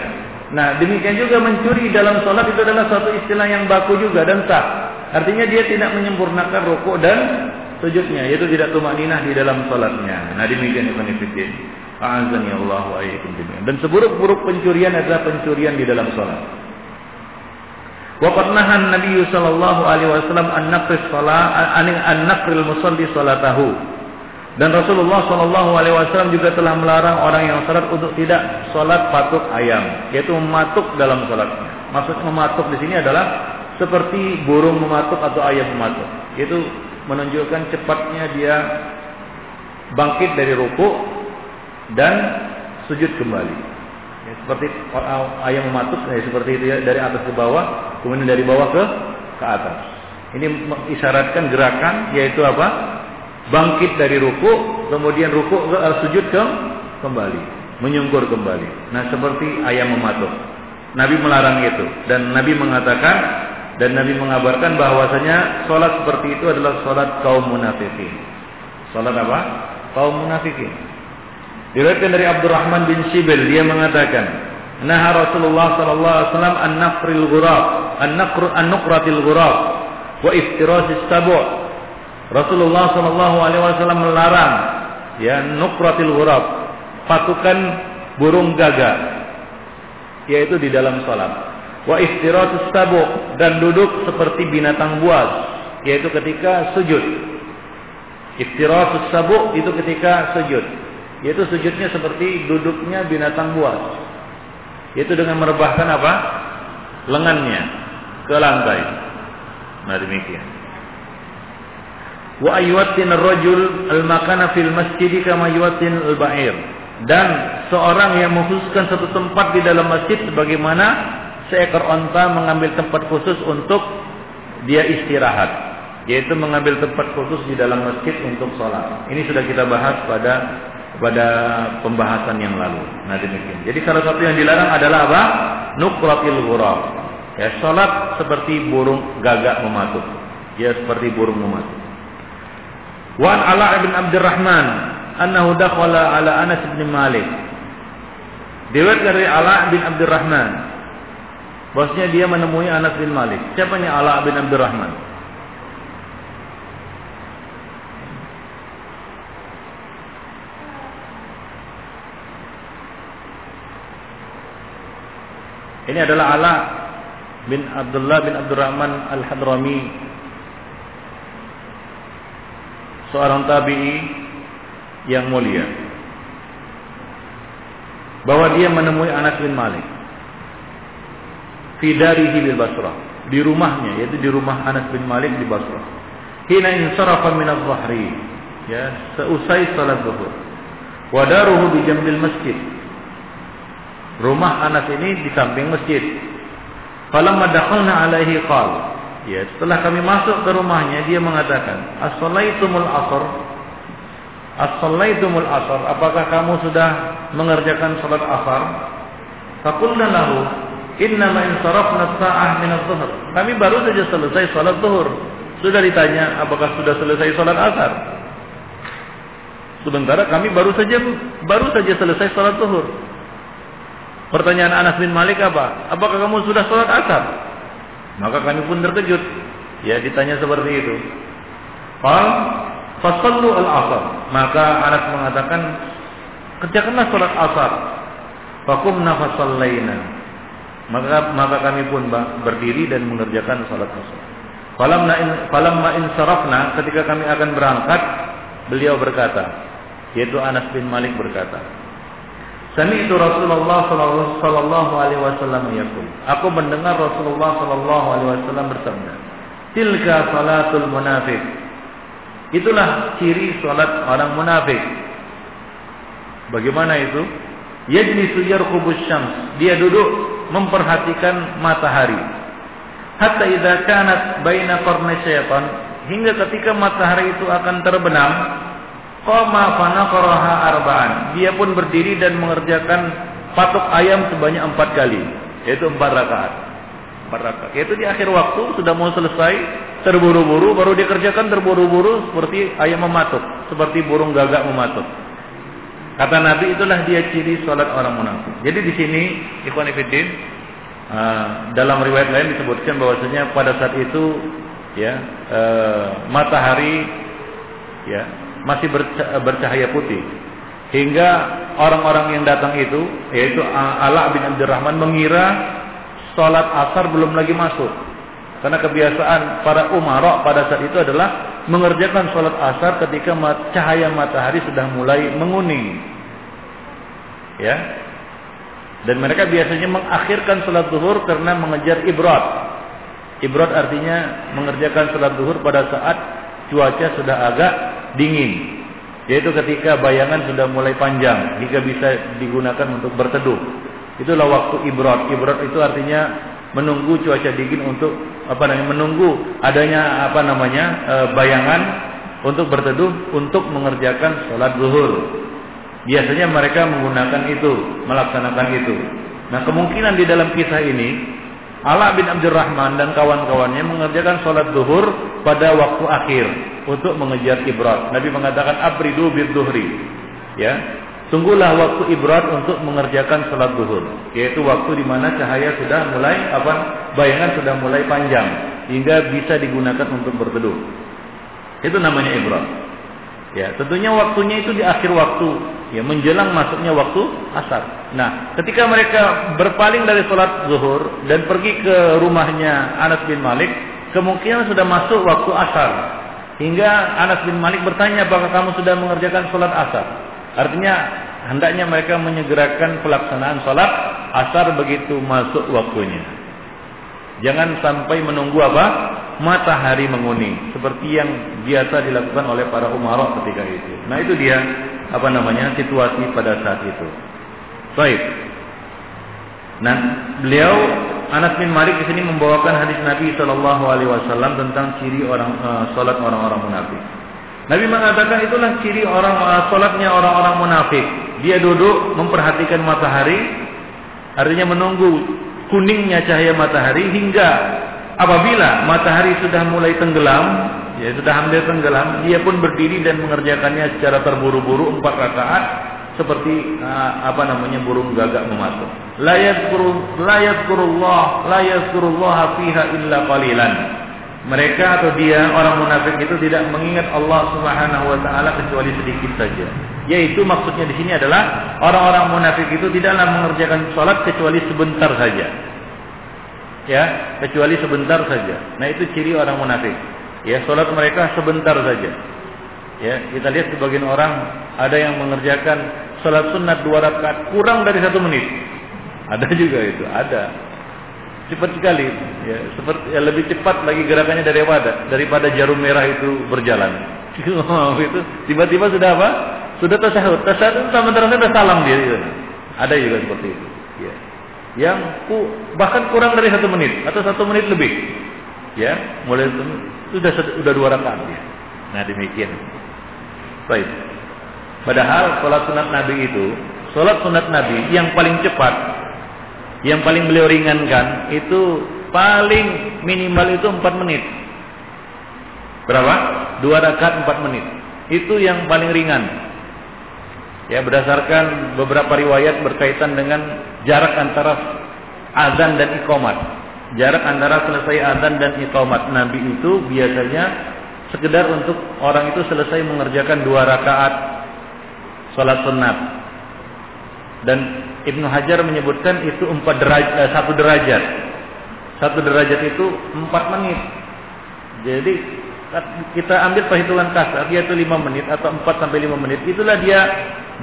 Nah, demikian juga mencuri dalam sholat itu adalah suatu istilah yang baku juga dan sah. Artinya dia tidak menyempurnakan rukuk dan sujudnya, yaitu tidak tumak ninah di dalam sholatnya. Nah, demikian Ibn Fiddin. A'azani Allah wa Dan seburuk-buruk pencurian adalah pencurian di dalam sholat. Waqad nahan Nabi sallallahu alaihi wasallam an naqris salat an naqril musalli salatahu dan Rasulullah Shallallahu Alaihi Wasallam juga telah melarang orang yang salat untuk tidak salat patuk ayam, yaitu mematuk dalam salatnya. Maksud mematuk di sini adalah seperti burung mematuk atau ayam mematuk, yaitu menunjukkan cepatnya dia bangkit dari ruku dan sujud kembali. Ya, seperti ayam mematuk, ya, seperti itu ya, dari atas ke bawah, kemudian dari bawah ke ke atas. Ini mengisyaratkan gerakan, yaitu apa? bangkit dari ruku, kemudian ruku uh, sujud ke kembali, menyungkur kembali. Nah, seperti ayam mematuk. Nabi melarang itu dan Nabi mengatakan dan Nabi mengabarkan bahwasanya salat seperti itu adalah salat kaum munafikin. Salat apa? Kaum munafikin. Diriwayatkan dari Abdurrahman bin Sibil dia mengatakan, Nah Rasulullah sallallahu alaihi wasallam an-nafril ghurab, an-naqr an-nuqratil ghurab wa iftirasis tabu'. Rasulullah sallallahu alaihi wasallam melarang ya nuqratil ghurab, patukan burung gagak yaitu di dalam salat. Wa iftirasis tabu' dan duduk seperti binatang buas yaitu ketika sujud. Iftirasus sabu' itu ketika sujud. Yaitu sujudnya seperti duduknya binatang buas. Yaitu dengan merebahkan apa? Lengannya ke lantai. Nah demikian. Wa ayyuatin rajul al-makana fil masjid kama yuwatin al-ba'ir. Dan seorang yang mengkhususkan satu tempat di dalam masjid sebagaimana seekor onta mengambil tempat khusus untuk dia istirahat yaitu mengambil tempat khusus di dalam masjid untuk sholat. Ini sudah kita bahas pada pada pembahasan yang lalu. Nah demikian. Jadi salah satu yang dilarang adalah apa? Nukratil ghurab. Ya, sholat seperti burung gagak mematuk. Ya, seperti burung mematuk. Wan Ala bin Abdurrahman annahu dakhala ala Anas bin Malik. Dewet dari Ala bin Abdurrahman. Bosnya dia menemui Anas bin Malik. Siapa Siapanya Ala bin Abdurrahman? Ini adalah Ala bin Abdullah bin Abdurrahman Al-Hadrami. Seorang tabi'i yang mulia. Bahwa dia menemui Anas bin Malik. Fi darihi bil Basrah. Di rumahnya yaitu di rumah Anas bin Malik di Basrah. Hina insarafa min adh-dhahri ya seusai salat zuhur. Wa daruhu bi jambil masjid Rumah Anas ini di samping masjid. Falamma dakhalna alaihi qal. Ya, setelah kami masuk ke rumahnya dia mengatakan, "As-salaitumul asr?" As-salaitumul asr? Apakah kamu sudah mengerjakan salat asar? Faqulna lahu, "Innama insarafna sa'ah min adh-dhuhr." Kami baru saja selesai salat zuhur. Sudah ditanya, apakah sudah selesai salat asar? Sementara kami baru saja baru saja selesai salat zuhur. Pertanyaan Anas bin Malik apa? Apakah kamu sudah sholat asar? Maka kami pun terkejut. Ya ditanya seperti itu. Fal fasallu al asar. Maka Anas mengatakan kerjakanlah sholat asar. Fakumna fasallaina. Maka maka kami pun berdiri dan mengerjakan sholat asar. Falamma in, falamma insarafna ketika kami akan berangkat beliau berkata yaitu Anas bin Malik berkata Sami'tu Rasulullah sallallahu alaihi wasallam yaqul. Aku mendengar Rasulullah sallallahu alaihi wasallam bersabda, "Tilka salatul munafiq." Itulah ciri salat orang munafik. Bagaimana itu? Yajlisu yarqubus syams. Dia duduk memperhatikan matahari. Hatta idza kanat baina qarnay syaitan, hingga ketika matahari itu akan terbenam, Qama fanaqaraha arba'an. Dia pun berdiri dan mengerjakan patok ayam sebanyak empat kali, yaitu empat rakaat. Empat rakaat. Yaitu di akhir waktu sudah mau selesai, terburu-buru baru dikerjakan terburu-buru seperti ayam mematuk, seperti burung gagak mematuk. Kata Nabi itulah dia ciri salat orang munafik. Jadi di sini ikhwan fillah uh, dalam riwayat lain disebutkan bahwasanya pada saat itu ya uh, matahari ya masih bercahaya putih. Hingga orang-orang yang datang itu, yaitu Ala bin Abdurrahman mengira sholat asar belum lagi masuk. Karena kebiasaan para umarok pada saat itu adalah mengerjakan sholat asar ketika cahaya matahari sudah mulai menguning. Ya, dan mereka biasanya mengakhirkan sholat zuhur karena mengejar ibrat. Ibrat artinya mengerjakan sholat zuhur pada saat cuaca sudah agak dingin. Yaitu ketika bayangan sudah mulai panjang hingga bisa digunakan untuk berteduh. Itulah waktu ibrat. Ibrat itu artinya menunggu cuaca dingin untuk apa namanya menunggu adanya apa namanya e, bayangan untuk berteduh untuk mengerjakan sholat zuhur. Biasanya mereka menggunakan itu, melaksanakan itu. Nah kemungkinan di dalam kisah ini Ala bin Abdurrahman dan kawan-kawannya mengerjakan sholat zuhur pada waktu akhir untuk mengejar ibrat. Nabi mengatakan abridu bid duhri. Ya. Tunggulah waktu ibrat untuk mengerjakan sholat duhur, yaitu waktu di mana cahaya sudah mulai apa bayangan sudah mulai panjang hingga bisa digunakan untuk berteduh. Itu namanya ibrat. Ya, tentunya waktunya itu di akhir waktu, ya menjelang masuknya waktu asar. Nah, ketika mereka berpaling dari sholat zuhur dan pergi ke rumahnya Anas bin Malik, kemungkinan sudah masuk waktu asar. Hingga Anas bin Malik bertanya, apakah kamu sudah mengerjakan sholat asar? Artinya hendaknya mereka menyegerakan pelaksanaan sholat asar begitu masuk waktunya. Jangan sampai menunggu apa? Matahari menguning seperti yang biasa dilakukan oleh para umarok ketika itu. Nah itu dia apa namanya situasi pada saat itu. Baik. Nah beliau Anas bin Malik di sini membawakan hadis Nabi Shallallahu Alaihi Wasallam tentang ciri orang uh, salat orang-orang munafik. Nabi mengatakan itulah ciri orang uh, salatnya orang-orang munafik. Dia duduk memperhatikan matahari, artinya menunggu kuningnya cahaya matahari hingga apabila matahari sudah mulai tenggelam, ya sudah hampir tenggelam, dia pun berdiri dan mengerjakannya secara terburu-buru empat rakaat seperti uh, apa namanya burung gagak memasuk. La yadhkuru la yadhkurullah la fiha illa qalilan mereka atau dia orang munafik itu tidak mengingat Allah Subhanahu wa taala kecuali sedikit saja. Yaitu maksudnya di sini adalah orang-orang munafik itu tidaklah mengerjakan sholat kecuali sebentar saja. Ya, kecuali sebentar saja. Nah, itu ciri orang munafik. Ya, sholat mereka sebentar saja. Ya, kita lihat sebagian orang ada yang mengerjakan sholat sunat dua rakaat kurang dari satu menit. Ada juga itu, ada cepat sekali ya seperti ya, lebih cepat lagi gerakannya daripada daripada jarum merah itu berjalan itu tiba-tiba sudah apa sudah tasahud tasahud sementara sudah salam dia itu. ada juga seperti itu ya yang ku, bahkan kurang dari satu menit atau satu menit lebih ya mulai itu sudah sudah dua rakaat ya. nah demikian baik padahal sholat sunat nabi itu sholat sunat nabi yang paling cepat yang paling beliau ringankan itu paling minimal itu 4 menit. Berapa? Dua rakaat 4 menit. Itu yang paling ringan. Ya, berdasarkan beberapa riwayat berkaitan dengan jarak antara azan dan iqamat. Jarak antara selesai azan dan iqamat Nabi itu biasanya sekedar untuk orang itu selesai mengerjakan dua rakaat salat sunat. Dan Ibnu Hajar menyebutkan itu empat derajat, eh, satu derajat. Satu derajat itu empat menit. Jadi kita ambil perhitungan kasar, yaitu lima menit atau empat sampai lima menit. Itulah dia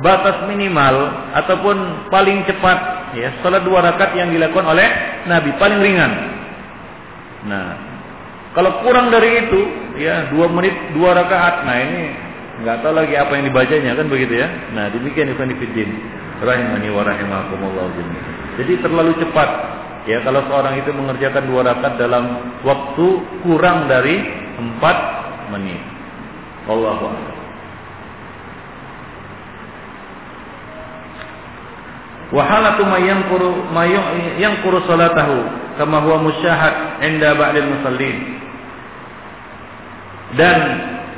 batas minimal ataupun paling cepat ya salat dua rakaat yang dilakukan oleh Nabi paling ringan. Nah, kalau kurang dari itu ya dua menit dua rakaat, nah ini nggak tahu lagi apa yang dibacanya kan begitu ya. Nah demikian Ibn Fiddin rahimani wa rahimakumullah Jadi terlalu cepat ya kalau seorang itu mengerjakan dua rakaat dalam waktu kurang dari empat menit. Allahu a'lam. Wa halatu may yanquru may yanquru salatahu kama huwa musyahad inda ba'dil musallin. Dan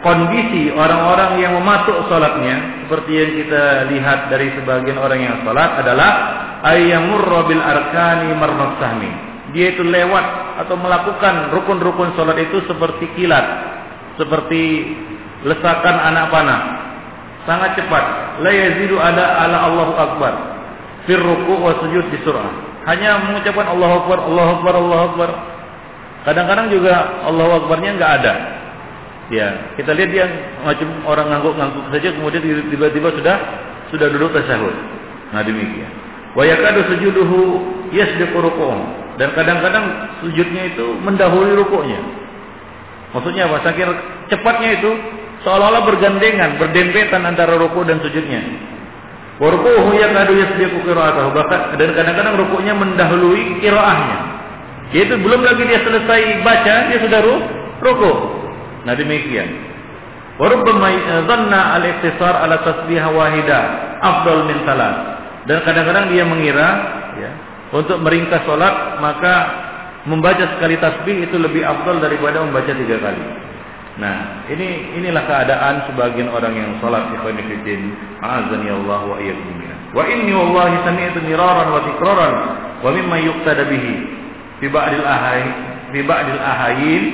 kondisi orang-orang yang mematuk salatnya seperti yang kita lihat dari sebagian orang yang salat adalah ayyamurra bil arkani marras sahmi. Dia itu lewat atau melakukan rukun-rukun salat itu seperti kilat, seperti lesakan anak panah. Sangat cepat. La yazidu ada ala Allahu akbar. Fir ruku' wa sujud di surah. Hanya mengucapkan Allahu akbar, Allahu akbar, Allahu akbar. Kadang-kadang juga Allahu akbarnya enggak ada. Ya, kita lihat dia macam orang ngangguk-ngangguk saja kemudian tiba-tiba sudah sudah duduk tasyahud. Nah demikian. Wa yakadu sujuduhu yasbiqu ruku'ah. Dan kadang-kadang sujudnya itu mendahului rukuknya. Maksudnya apa? Sakir cepatnya itu seolah-olah bergandengan, berdempetan antara rukuk dan sujudnya. Wa ruku'uhu yakadu yasbiqu qira'atahu. Bahkan dan kadang-kadang rukuknya mendahului qira'ahnya. Yaitu belum lagi dia selesai baca, dia sudah rukuk. Nah demikian. Warubbama dhanna al-iqtisar ala tasbih wahida afdal min salat. Dan kadang-kadang dia mengira untuk meringkas salat maka membaca sekali tasbih itu lebih afdal daripada membaca tiga kali. Nah, ini inilah keadaan sebagian orang yang salat ikhwan fillah. Azani Allah wa iyyakum Wa inni wallahi sami'tu miraran wa tikraran wa mimma yuqtada bihi fi ba'dil ahay fi ba'dil ahayin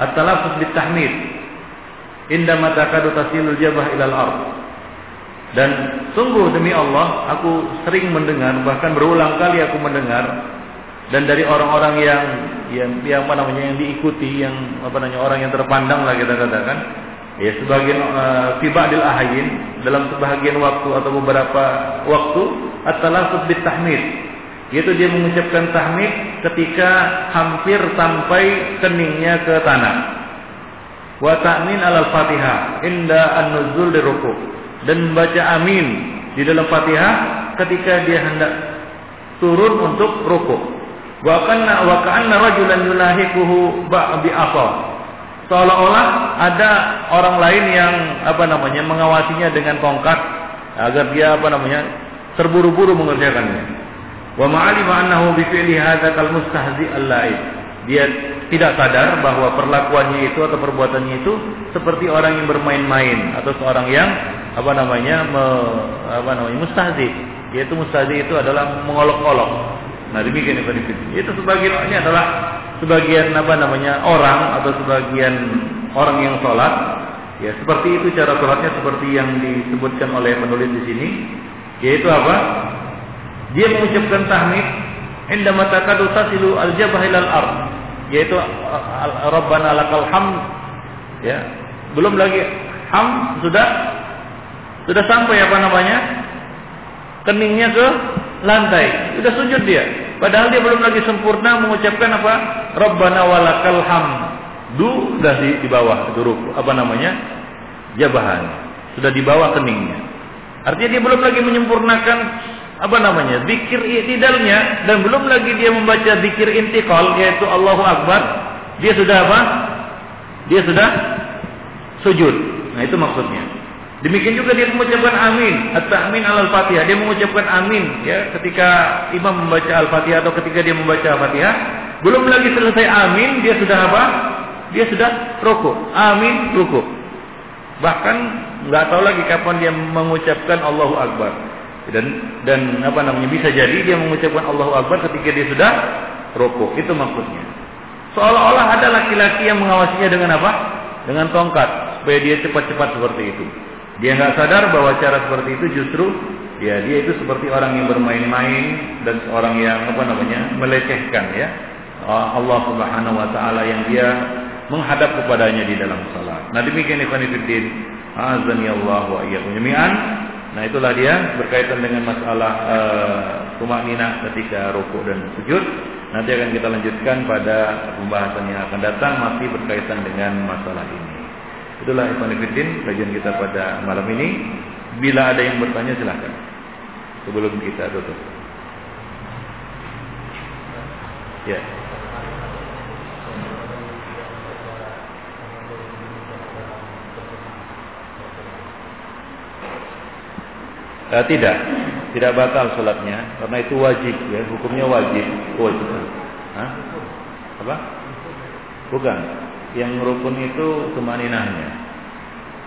at-talaffuz bit tahmid indama takadu tasilul jabah ilal ard. Dan sungguh demi Allah, aku sering mendengar bahkan berulang kali aku mendengar. Dan dari orang-orang yang yang yang apa namanya yang diikuti yang apa namanya orang yang terpandang lah kita katakan. Ya sebagian uh, tibadil ahayin dalam sebagian waktu atau beberapa waktu at-talaffuz bit tahmid yaitu dia mengucapkan tahmid ketika hampir sampai keningnya ke tanah. Wa ta'min al-fatihah inda an-nuzul di ruku dan membaca amin di dalam Fatihah ketika dia hendak turun untuk rukuk Wa kanna wa kanna rajulan yunahikuhu bi apa? Seolah-olah ada orang lain yang apa namanya mengawasinya dengan tongkat agar dia apa namanya terburu-buru mengerjakannya. Wa ma'alima annahu bi fi'li hadza kal mustahzi al Dia tidak sadar bahwa perlakuannya itu atau perbuatannya itu seperti orang yang bermain-main atau seorang yang apa namanya me, apa namanya mustahzi. Yaitu mustahzi itu adalah mengolok-olok Nah demikian Ibn Itu sebagian ini adalah sebagian apa namanya orang atau sebagian orang yang sholat. Ya seperti itu cara sholatnya seperti yang disebutkan oleh penulis di sini. Yaitu apa? Dia mengucapkan tahmid indama takadu tasilu al-jabah ard yaitu Rabbana lakal hamd ya belum lagi ham sudah sudah sampai apa namanya keningnya ke lantai sudah sujud dia Padahal dia belum lagi sempurna mengucapkan apa? Rabbana walakal hamdu sudah di, di bawah itu apa namanya? Jabahan. Sudah di bawah keningnya. Artinya dia belum lagi menyempurnakan apa namanya? zikir i'tidalnya dan belum lagi dia membaca zikir intiqal yaitu Allahu Akbar. Dia sudah apa? Dia sudah sujud. Nah, itu maksudnya. Demikian juga dia mengucapkan amin, at-ta'min al-Fatihah. Dia mengucapkan amin ya ketika imam membaca Al-Fatihah atau ketika dia membaca Al-Fatihah, belum lagi selesai amin, dia sudah apa? Dia sudah ruku. Amin, ruku. Bahkan nggak tahu lagi kapan dia mengucapkan Allahu Akbar. Dan dan apa namanya bisa jadi dia mengucapkan Allahu Akbar ketika dia sudah ruku. Itu maksudnya. Seolah-olah ada laki-laki yang mengawasinya dengan apa? Dengan tongkat supaya dia cepat-cepat seperti itu. Dia nggak sadar bahwa cara seperti itu justru ya dia itu seperti orang yang bermain-main dan orang yang apa namanya melecehkan ya Allah Subhanahu wa taala yang dia menghadap kepadanya di dalam salat. Nah demikian ikhwan fillah azani Allah wa iyyakum jami'an. Nah itulah dia berkaitan dengan masalah uh, nina ketika rukuk dan sujud. Nanti akan kita lanjutkan pada pembahasan yang akan datang masih berkaitan dengan masalah ini. Itulah Ikhwanuddin kajian kita pada malam ini. Bila ada yang bertanya silahkan. Sebelum kita tutup. Ya. Uh, tidak, tidak batal sholatnya karena itu wajib ya, hukumnya wajib, wajib. Hah? Apa? Bukan yang rukun itu tumaninahnya.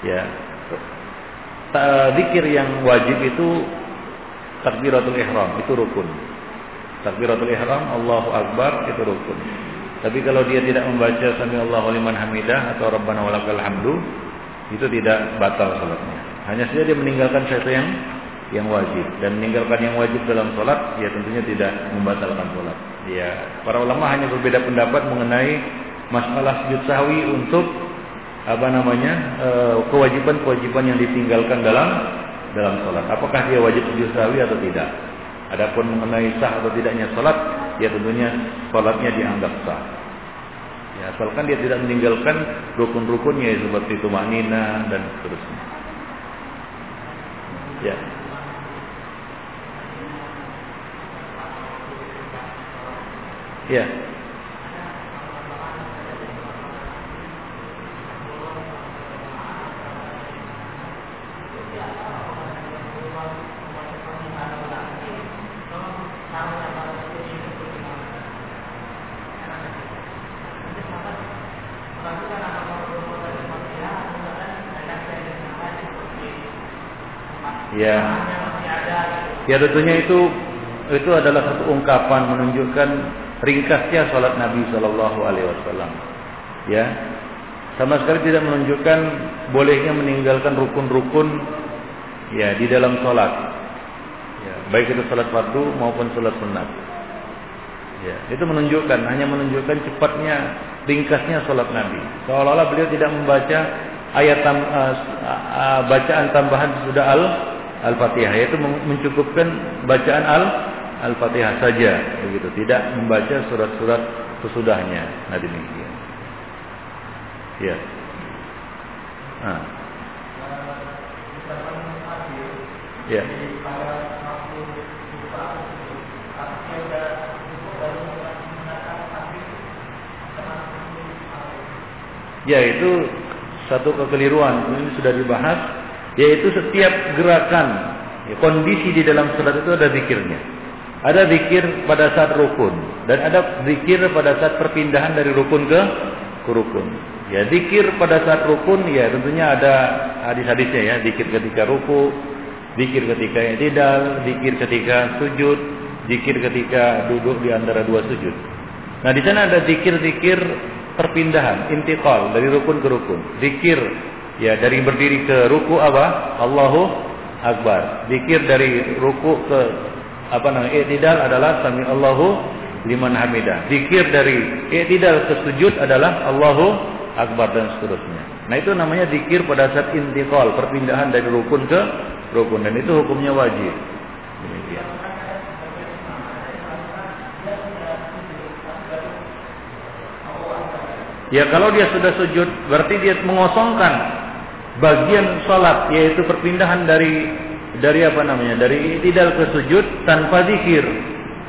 Ya. Zikir yang wajib itu takbiratul ihram, itu rukun. Takbiratul ihram Allahu akbar itu rukun. Tapi kalau dia tidak membaca sami Allahu liman hamidah atau rabbana walakal hamdu itu tidak batal salatnya. Hanya saja dia meninggalkan sesuatu yang yang wajib dan meninggalkan yang wajib dalam salat ya tentunya tidak membatalkan salat. Ya, para ulama hanya berbeda pendapat mengenai masalah sujud sahwi untuk apa namanya eh, kewajiban-kewajiban yang ditinggalkan dalam dalam sholat. Apakah dia wajib sujud sahwi atau tidak? Adapun mengenai sah atau tidaknya sholat, ya tentunya sholatnya dianggap sah. Ya, asalkan dia tidak meninggalkan rukun-rukunnya seperti itu maknina dan seterusnya. Ya. Ya. Ya tentunya itu itu adalah satu ungkapan menunjukkan ringkasnya salat Nabi Shallallahu Alaihi Wasallam. Ya, sama sekali tidak menunjukkan bolehnya meninggalkan rukun-rukun ya di dalam salat. Ya, baik itu salat fardu maupun salat sunat. Ya, itu menunjukkan hanya menunjukkan cepatnya ringkasnya salat Nabi. Seolah-olah beliau tidak membaca ayat tam, uh, uh, bacaan tambahan sudah al Al-Fatihah yaitu mencukupkan bacaan al Al-Fatihah saja begitu, tidak membaca surat-surat sesudahnya. Nah demikian. Ya. Nah. Ya. Ya itu satu kekeliruan ini sudah dibahas yaitu setiap gerakan ya, kondisi di dalam salat itu ada zikirnya. Ada zikir pada saat rukun dan ada zikir pada saat perpindahan dari rukun ke rukun. Ya, zikir pada saat rukun ya tentunya ada hadis-hadisnya ya, zikir ketika ruku, zikir ketika i'tidal, zikir ketika sujud, zikir ketika duduk di antara dua sujud. Nah, di sana ada zikir-zikir perpindahan, intiqal dari rukun ke rukun. Zikir ya dari berdiri ke ruku apa? Allahu Akbar. Zikir dari ruku ke apa namanya? I'tidal adalah sami Allahu liman hamidah. Zikir dari i'tidal ke sujud adalah Allahu Akbar dan seterusnya. Nah itu namanya zikir pada saat intiqal, perpindahan dari rukun ke rukun dan itu hukumnya wajib. Demikian. Ya kalau dia sudah sujud berarti dia mengosongkan bagian salat yaitu perpindahan dari dari apa namanya? dari tidak ke sujud tanpa zikir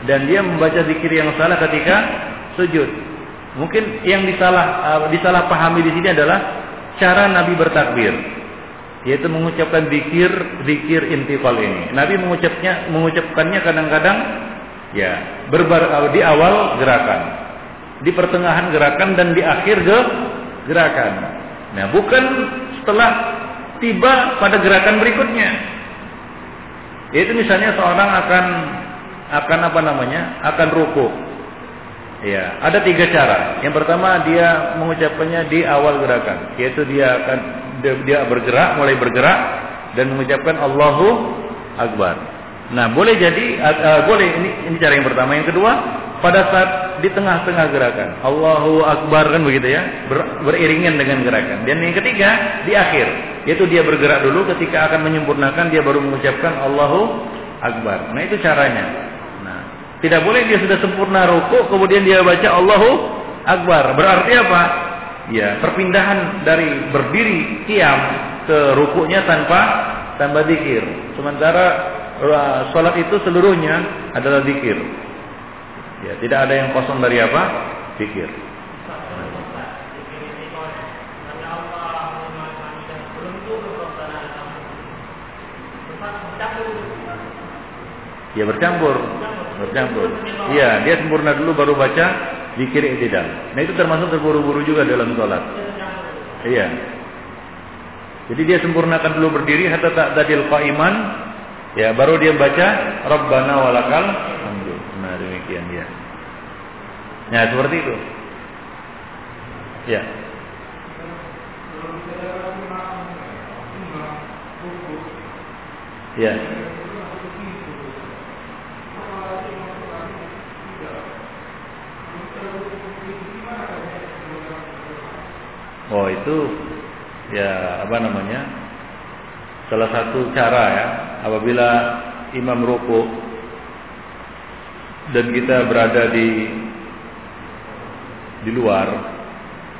dan dia membaca zikir yang salah ketika sujud. Mungkin yang disalah uh, disalah pahami di sini adalah cara Nabi bertakbir yaitu mengucapkan zikir zikir intifal ini. Nabi mengucapnya mengucapkannya kadang-kadang ya berbar uh, di awal gerakan di pertengahan gerakan dan di akhir ke gerakan. Nah, bukan setelah tiba pada gerakan berikutnya. Yaitu misalnya seorang akan akan apa namanya? akan ruku. Ya, ada tiga cara. Yang pertama dia mengucapkannya di awal gerakan, yaitu dia akan dia bergerak, mulai bergerak dan mengucapkan Allahu Akbar. Nah, boleh jadi uh, boleh ini ini cara yang pertama. Yang kedua, pada saat di tengah-tengah gerakan. Allahu Akbar kan begitu ya, ber, beriringan dengan gerakan. Dan yang ketiga di akhir, yaitu dia bergerak dulu ketika akan menyempurnakan dia baru mengucapkan Allahu Akbar. Nah itu caranya. Nah, tidak boleh dia sudah sempurna ruku kemudian dia baca Allahu Akbar. Berarti apa? Ya, perpindahan dari berdiri kiam ke rukuknya tanpa tanpa zikir. Sementara uh, salat itu seluruhnya adalah zikir. Ya, tidak ada yang kosong dari apa? Pikir. Ya bercampur, bercampur. Iya, dia sempurna dulu baru baca zikir tidak. Nah itu termasuk terburu-buru juga dalam sholat. Iya. Jadi dia sempurnakan dulu berdiri hatta tak tadil iman. ya baru dia baca Rabbana walakal demikian ya. Nah seperti itu. Ya. Ya. Oh itu ya apa namanya salah satu cara ya apabila imam rukuk dan kita berada di di luar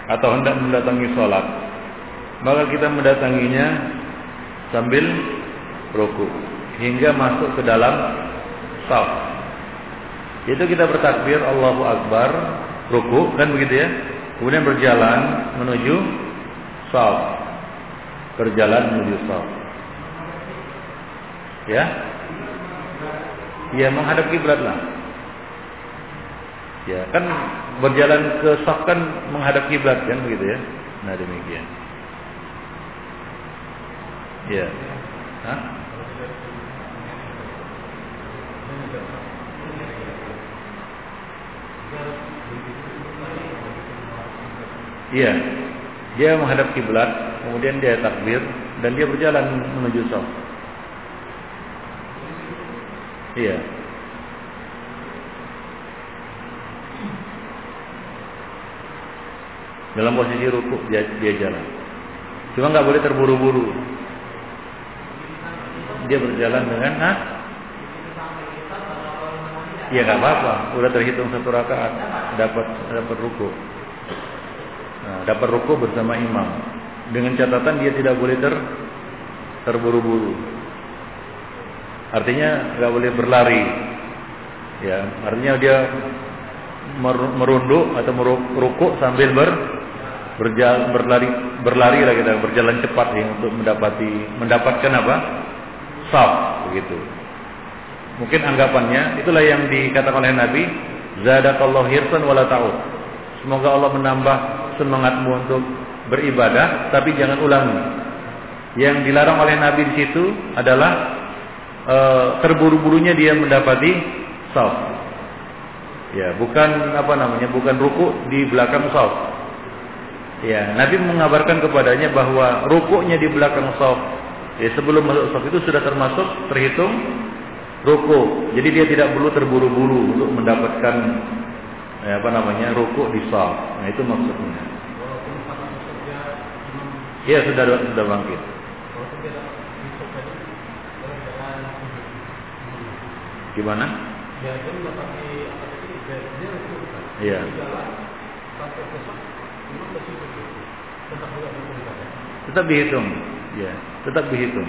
atau hendak mendatangi sholat maka kita mendatanginya sambil ruku hingga masuk ke dalam saf itu kita bertakbir Allahu Akbar ruku kan begitu ya? Kemudian berjalan menuju saf berjalan menuju saf ya? Ya menghadap kiblat Ya, kan berjalan ke saf kan menghadap kiblat kan begitu ya. Nah, demikian. Ya. Hah? Iya. Dia menghadap kiblat, kemudian dia takbir dan dia berjalan menuju saf. Iya. Dalam posisi ruku dia, dia jalan. Cuma nggak boleh terburu-buru. Dia berjalan dengan ah? Ya nggak apa-apa, udah terhitung satu rakaat, dapat dapat ruku. Nah, dapat ruku bersama imam. Dengan catatan dia tidak boleh ter terburu-buru. Artinya nggak boleh berlari. Ya, artinya dia merunduk atau meruku sambil ber berjalan berlari berlari lah kita berjalan cepat ya untuk mendapati mendapatkan apa? Saf begitu. Mungkin anggapannya itulah yang dikatakan oleh Nabi, zadakallahu hirsan wala ta'ud. Semoga Allah menambah semangatmu untuk beribadah tapi jangan ulangi. Yang dilarang oleh Nabi di situ adalah e, terburu-burunya dia mendapati saf. Ya, bukan apa namanya? Bukan ruku di belakang saf. Ya, Nabi mengabarkan kepadanya bahwa rukuknya di belakang saf ya sebelum masuk saf itu sudah termasuk terhitung ruku. Jadi dia tidak perlu terburu-buru untuk mendapatkan ya, apa namanya? rukuk di saf. Nah, itu maksudnya. Iya, sudah sudah bangkit. Gimana? Iya. Tetap dihitung. Ya, tetap dihitung.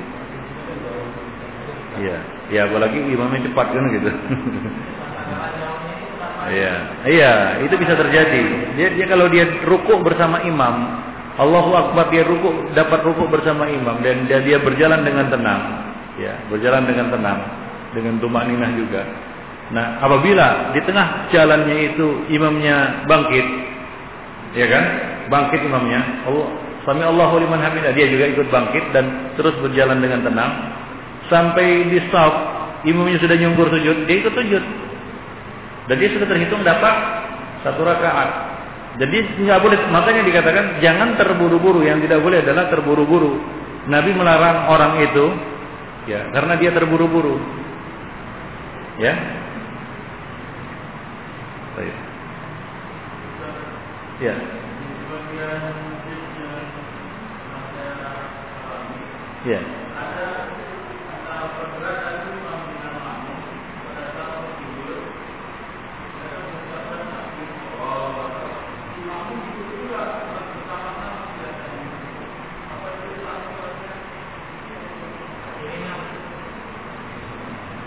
Iya, ya apalagi imamnya cepat kan gitu. Iya, iya, itu bisa terjadi. Dia, dia kalau dia rukuk bersama imam, Allahu Akbar dia rukuk dapat rukuk bersama imam dan dia, dia berjalan dengan tenang, ya, berjalan dengan tenang, dengan tumak ninah juga. Nah, apabila di tengah jalannya itu imamnya bangkit, ya kan? Bangkit imamnya, Allah Sami Allahu liman hamidah, dia juga ikut bangkit dan terus berjalan dengan tenang sampai di stop, imamnya sudah nyungkur sujud, dia ikut sujud. Dan dia sudah terhitung dapat satu rakaat. Jadi nggak boleh, makanya dikatakan jangan terburu-buru. Yang tidak boleh adalah terburu-buru. Nabi melarang orang itu, ya, karena dia terburu-buru. Ya. Baik. Ya. Ya.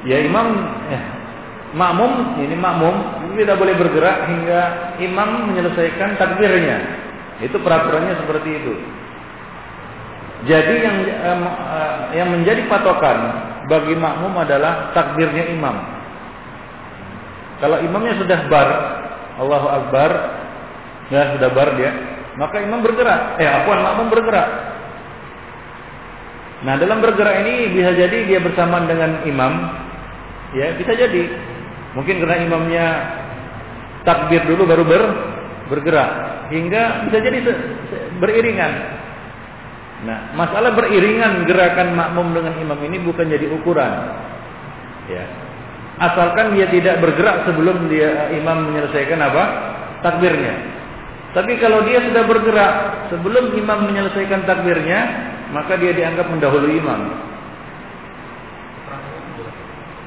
Ya imam ya, makmum ini makmum tidak boleh bergerak hingga imam menyelesaikan takbirnya. Itu peraturannya seperti itu. Jadi yang yang menjadi patokan bagi makmum adalah takbirnya imam. Kalau imamnya sudah bar, Allahu Akbar, ya sudah bar dia, maka imam bergerak. Eh, apa makmum bergerak. Nah, dalam bergerak ini bisa jadi dia bersamaan dengan imam, Ya, bisa jadi. Mungkin karena imamnya takbir dulu baru ber, bergerak hingga bisa jadi beriringan. Nah, masalah beriringan gerakan makmum dengan imam ini bukan jadi ukuran. Ya. Asalkan dia tidak bergerak sebelum dia imam menyelesaikan apa? takbirnya. Tapi kalau dia sudah bergerak sebelum imam menyelesaikan takbirnya, maka dia dianggap mendahului imam.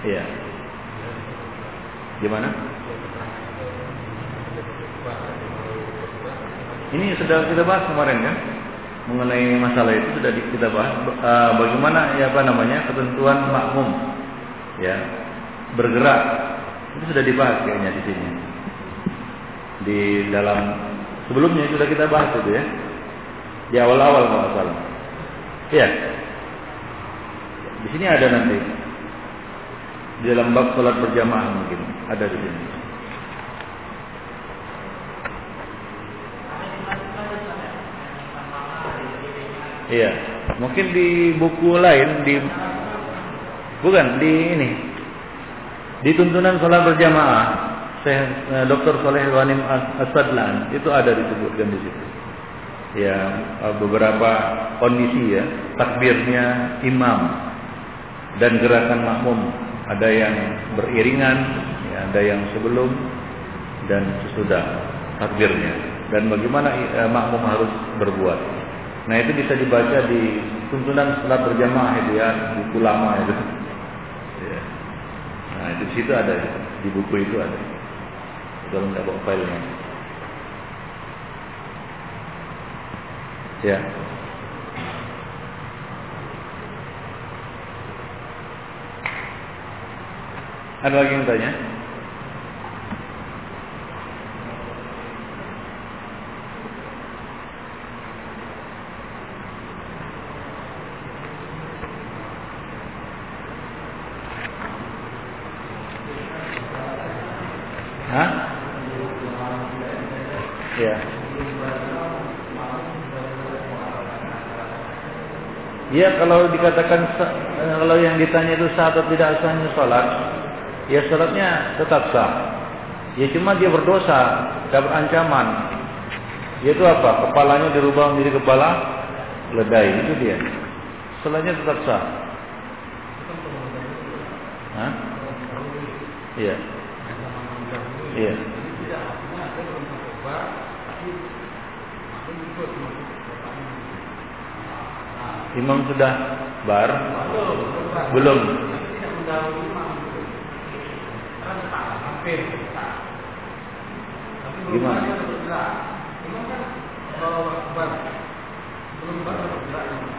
Iya. Gimana? Ini sudah kita bahas kemarin kan? Mengenai masalah itu sudah kita bahas. Uh, bagaimana ya apa namanya ketentuan makmum, ya bergerak itu sudah dibahas kayaknya di sini. Di dalam sebelumnya sudah kita bahas itu ya. Di awal-awal kalau salah. Iya. Di sini ada nanti di dalam bab salat berjamaah mungkin ada di sini. Iya, mungkin di buku lain di Bukan di ini. Di tuntunan sholat berjamaah, saya eh, Dr. Soleh Wanim Asadlan itu ada disebutkan di situ. Ya, eh, beberapa kondisi ya, takbirnya imam dan gerakan makmum. Ada yang beriringan, ya, ada yang sebelum dan sesudah takbirnya. Dan bagaimana eh, makmum harus berbuat. Nah itu bisa dibaca di tuntunan sholat berjamaah itu ya, buku lama itu. Ya. Nah itu situ ada, di buku itu ada. Kalau nggak bawa filenya. Ya. Ada lagi yang tanya? Hah? Ya. Ya kalau dikatakan kalau yang ditanya itu sah atau tidak sahnya sholat, ya sholatnya tetap sah. Ya cuma dia berdosa, dapat ancaman. Yaitu apa? Kepalanya dirubah menjadi kepala ledai itu dia. Sholatnya tetap sah. Hah? Iya. Iya. Imam sudah bar? Belum. Gimana?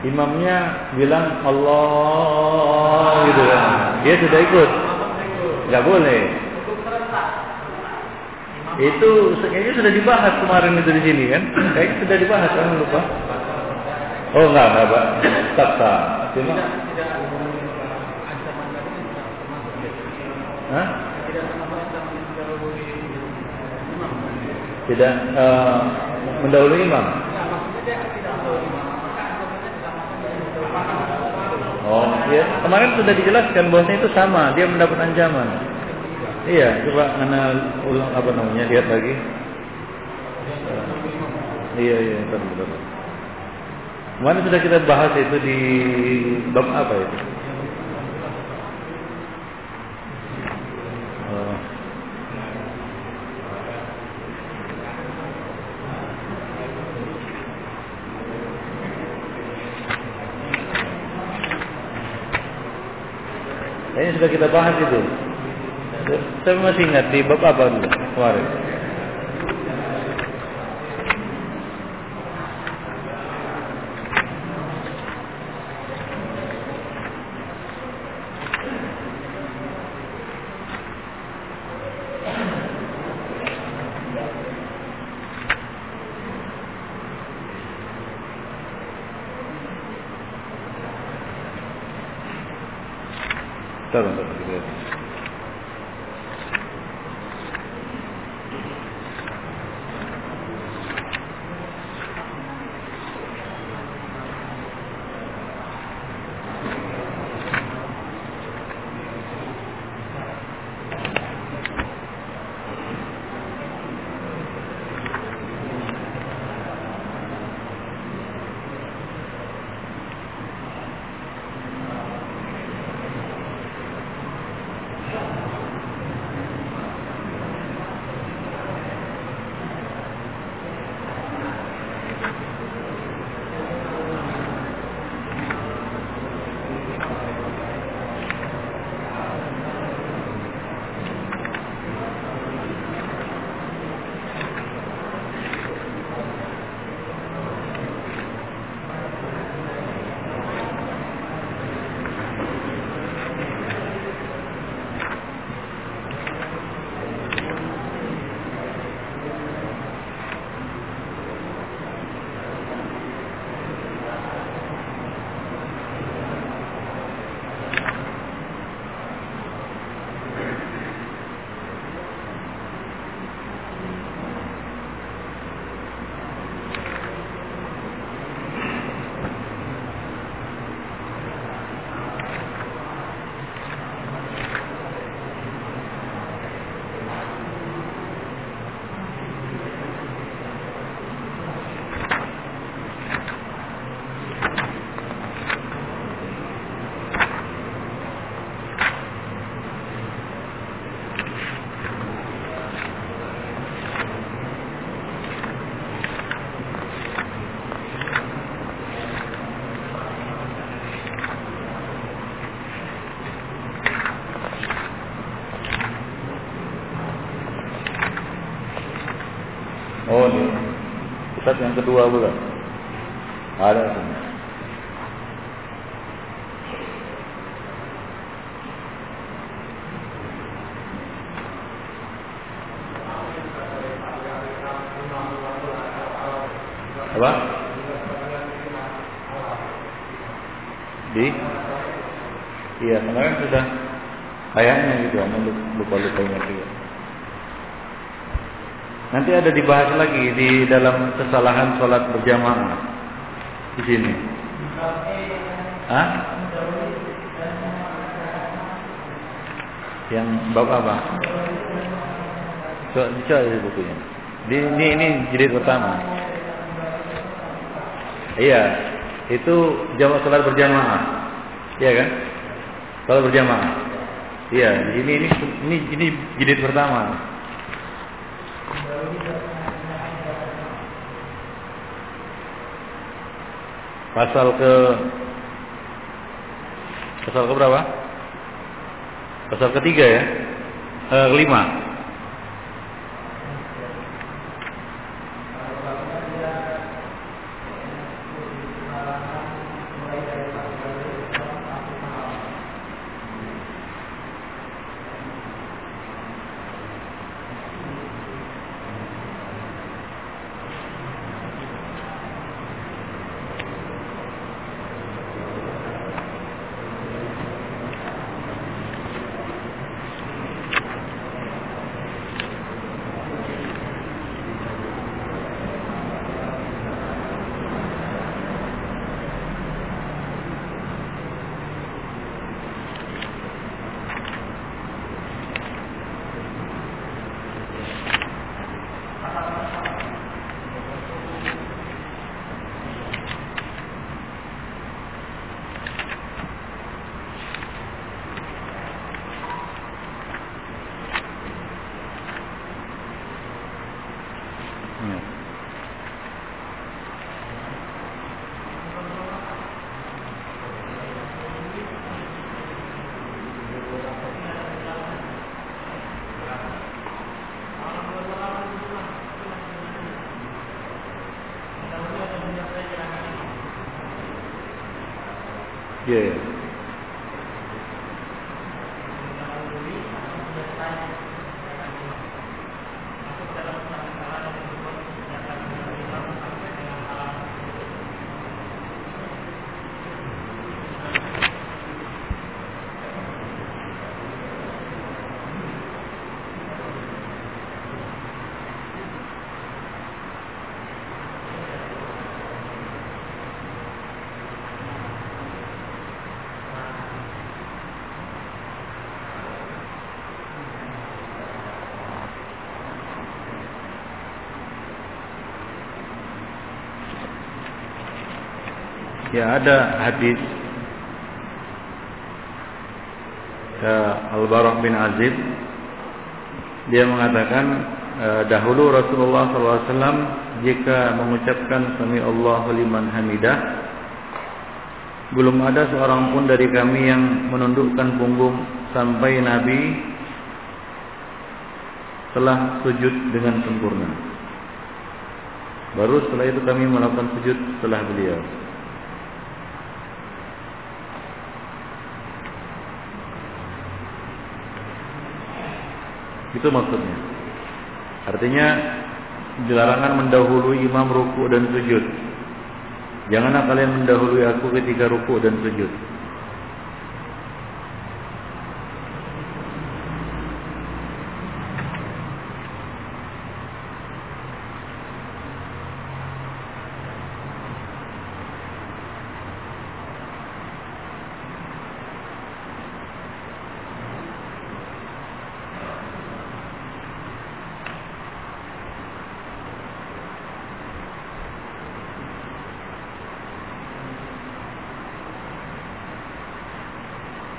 Imamnya bilang Allah gitu kan. Dia sudah ikut. Gak boleh. Itu kayaknya sudah dibahas kemarin itu di sini kan? Kayaknya sudah dibahas kan lupa. Oh enggak enggak pak, tetap sah. Cuma Hah? Tidak uh, mendahului imam. Oh, ya. Kemarin sudah dijelaskan bahwasanya itu sama, dia mendapat ancaman. Iya, coba mana ulang apa namanya, lihat lagi. Uh, iya, iya, betul. Kemarin sudah kita bahas itu di bab apa itu? Oh. Kayaknya sudah kita bahas itu. Saya masih ingat di bab apa dulu kemarin. Yang kedua pula. Ada semua. Apa? Di? Iya, kemarin sudah kayaknya gitu, lupa-lupa ingat juga. Nanti ada dibahas lagi di dalam kesalahan sholat berjamaah di sini. Hah? Yang bab apa? Coba coba di bukunya. Di, ini ini jilid pertama. Iya, itu jamaah sholat berjamaah. Iya kan? Sholat berjamaah. Iya, ini ini ini ini jilid pertama. Pasal ke Pasal ke berapa? Pasal ketiga ya? Eh, kelima. Yeah. Ya ada hadis ya, Al-Barah bin Azib dia mengatakan eh, dahulu Rasulullah SAW jika mengucapkan Sami Allahu liman hamidah belum ada seorang pun dari kami yang menundukkan punggung sampai Nabi telah sujud dengan sempurna. Baru setelah itu kami melakukan sujud setelah beliau. Itu maksudnya. Artinya dilarangan mendahului imam ruku dan sujud. Janganlah kalian mendahului aku ketika ruku dan sujud.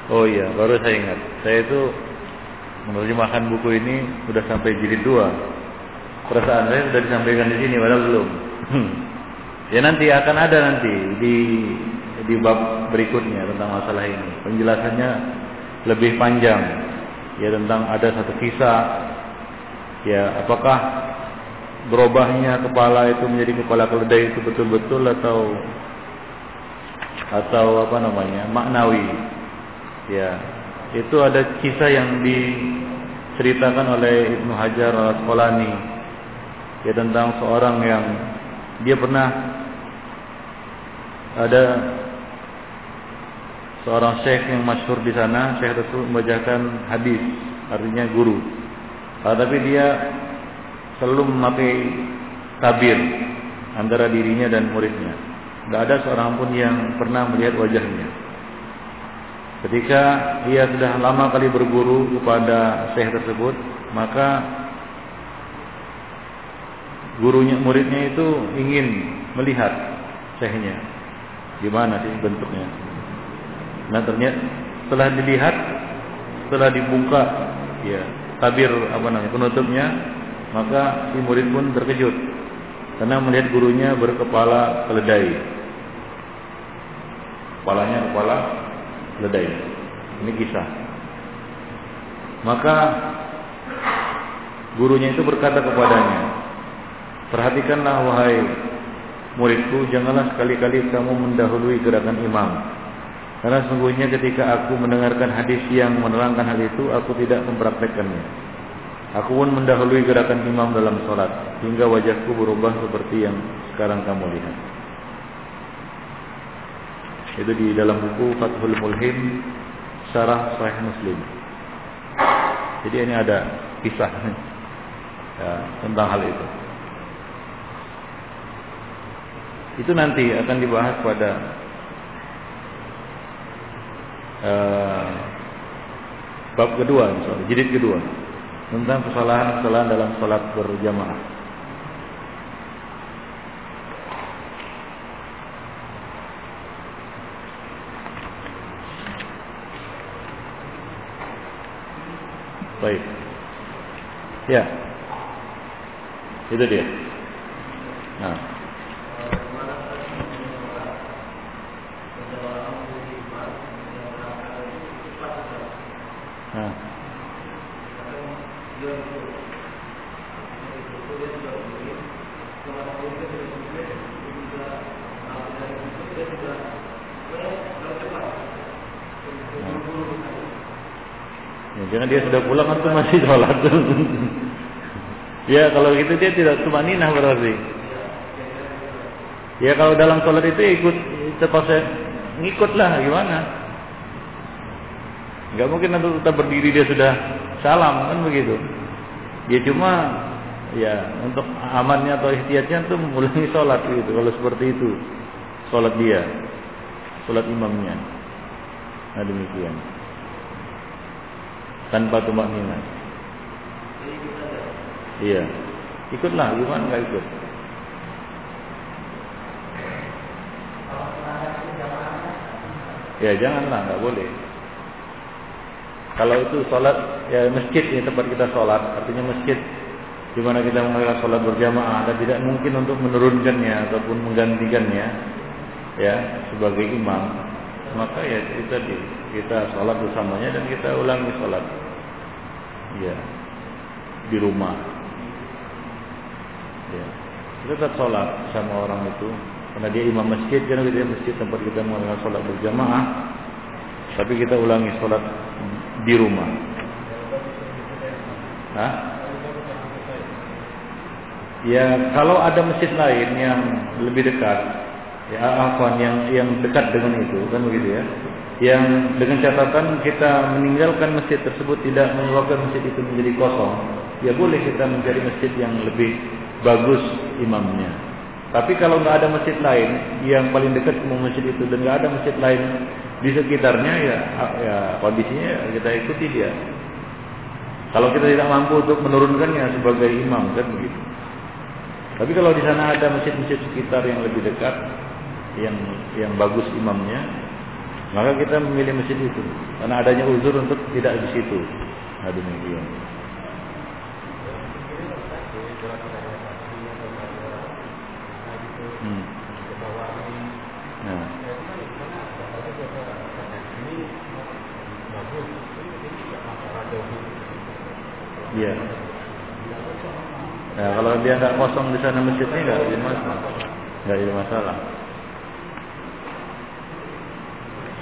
Oh iya, baru saya ingat. Saya itu menerjemahkan buku ini sudah sampai jilid dua. Perasaan saya sudah disampaikan di sini, padahal belum. ya nanti akan ada nanti di di bab berikutnya tentang masalah ini. Penjelasannya lebih panjang. Ya tentang ada satu kisah. Ya apakah berubahnya kepala itu menjadi kepala keledai itu betul-betul atau atau apa namanya maknawi ya. Itu ada kisah yang diceritakan oleh Ibnu Hajar al Asqalani ya tentang seorang yang dia pernah ada seorang syekh yang masyhur di sana syekh tersebut membacakan hadis artinya guru. Ah, tapi dia selalu memakai tabir antara dirinya dan muridnya. Tidak ada seorang pun yang pernah melihat wajahnya. Ketika ia sudah lama kali berguru kepada syekh tersebut, maka gurunya muridnya itu ingin melihat syekhnya. Gimana sih bentuknya? Nah ternyata setelah dilihat, setelah dibuka ya tabir apa namanya penutupnya, maka si murid pun terkejut karena melihat gurunya berkepala keledai kepalanya kepala ledai. Ini kisah. Maka gurunya itu berkata kepadanya, "Perhatikanlah wahai muridku, janganlah sekali-kali kamu mendahului gerakan imam. Karena sungguhnya ketika aku mendengarkan hadis yang menerangkan hal itu, aku tidak mempraktekkannya. Aku pun mendahului gerakan imam dalam sholat, hingga wajahku berubah seperti yang sekarang kamu lihat." Itu di dalam buku Fathul Mulhim Syarah Sahih Muslim. Jadi ini ada kisah ya, tentang hal itu. Itu nanti akan dibahas pada uh, bab kedua, misalnya, jilid kedua tentang kesalahan-kesalahan dalam salat berjamaah. Baik. Ya. Itu dia. Nah. Nah. Jangan dia sudah pulang atau masih sholat. ya kalau gitu dia tidak tumaninah berarti. Ya kalau dalam sholat itu ikut terpaksa ngikutlah gimana? Gak mungkin nanti tetap berdiri dia sudah salam kan begitu. Dia cuma ya untuk amannya atau ikhtiatnya tuh mengulangi sholat gitu. Kalau seperti itu sholat dia, sholat imamnya. Nah demikian tanpa tumak nina. Iya. Ikutlah, gimana enggak ikut? Ya janganlah, enggak boleh. Kalau itu sholat ya masjid ini tempat kita sholat, artinya masjid di mana kita melakukan sholat berjamaah dan tidak mungkin untuk menurunkannya ataupun menggantikannya ya sebagai imam maka ya kita di, kita sholat bersamanya dan kita ulangi sholat. Ya di rumah. Ya kita tetap sholat sama orang itu. Karena dia imam masjid karena dia masjid tempat kita melakukan sholat berjamaah. Tapi kita ulangi sholat di rumah. Hah? Ya kalau ada masjid lain yang lebih dekat ya afwan yang yang dekat dengan itu kan begitu ya. Yang dengan catatan kita meninggalkan masjid tersebut tidak menyebabkan masjid itu menjadi kosong ya boleh kita mencari masjid yang lebih bagus imamnya. Tapi kalau nggak ada masjid lain yang paling dekat ke masjid itu dan nggak ada masjid lain di sekitarnya ya ya kondisinya kita ikuti dia. Kalau kita tidak mampu untuk menurunkannya sebagai imam kan begitu. Tapi kalau di sana ada masjid-masjid sekitar yang lebih dekat yang yang bagus imamnya, maka kita memilih masjid itu karena adanya uzur untuk tidak di situ. Nah, demikian. Iya. Ya, kalau dia nggak kosong di sana masjidnya nggak jadi masalah. Nggak jadi masalah.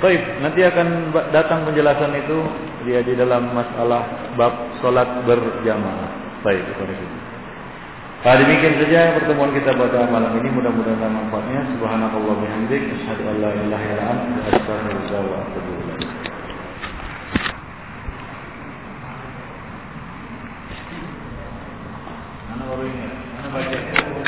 Baik, nanti akan datang penjelasan itu dia di dalam masalah bab solat berjamaah. Baik, itu. Nah, demikian saja pertemuan kita pada malam ini mudah-mudahan manfaatnya. Subhanakallah bihamdik asyhadu an la ilaha illa anta astaghfiruka wa atubu ilaik. Mana baru? Mana baca?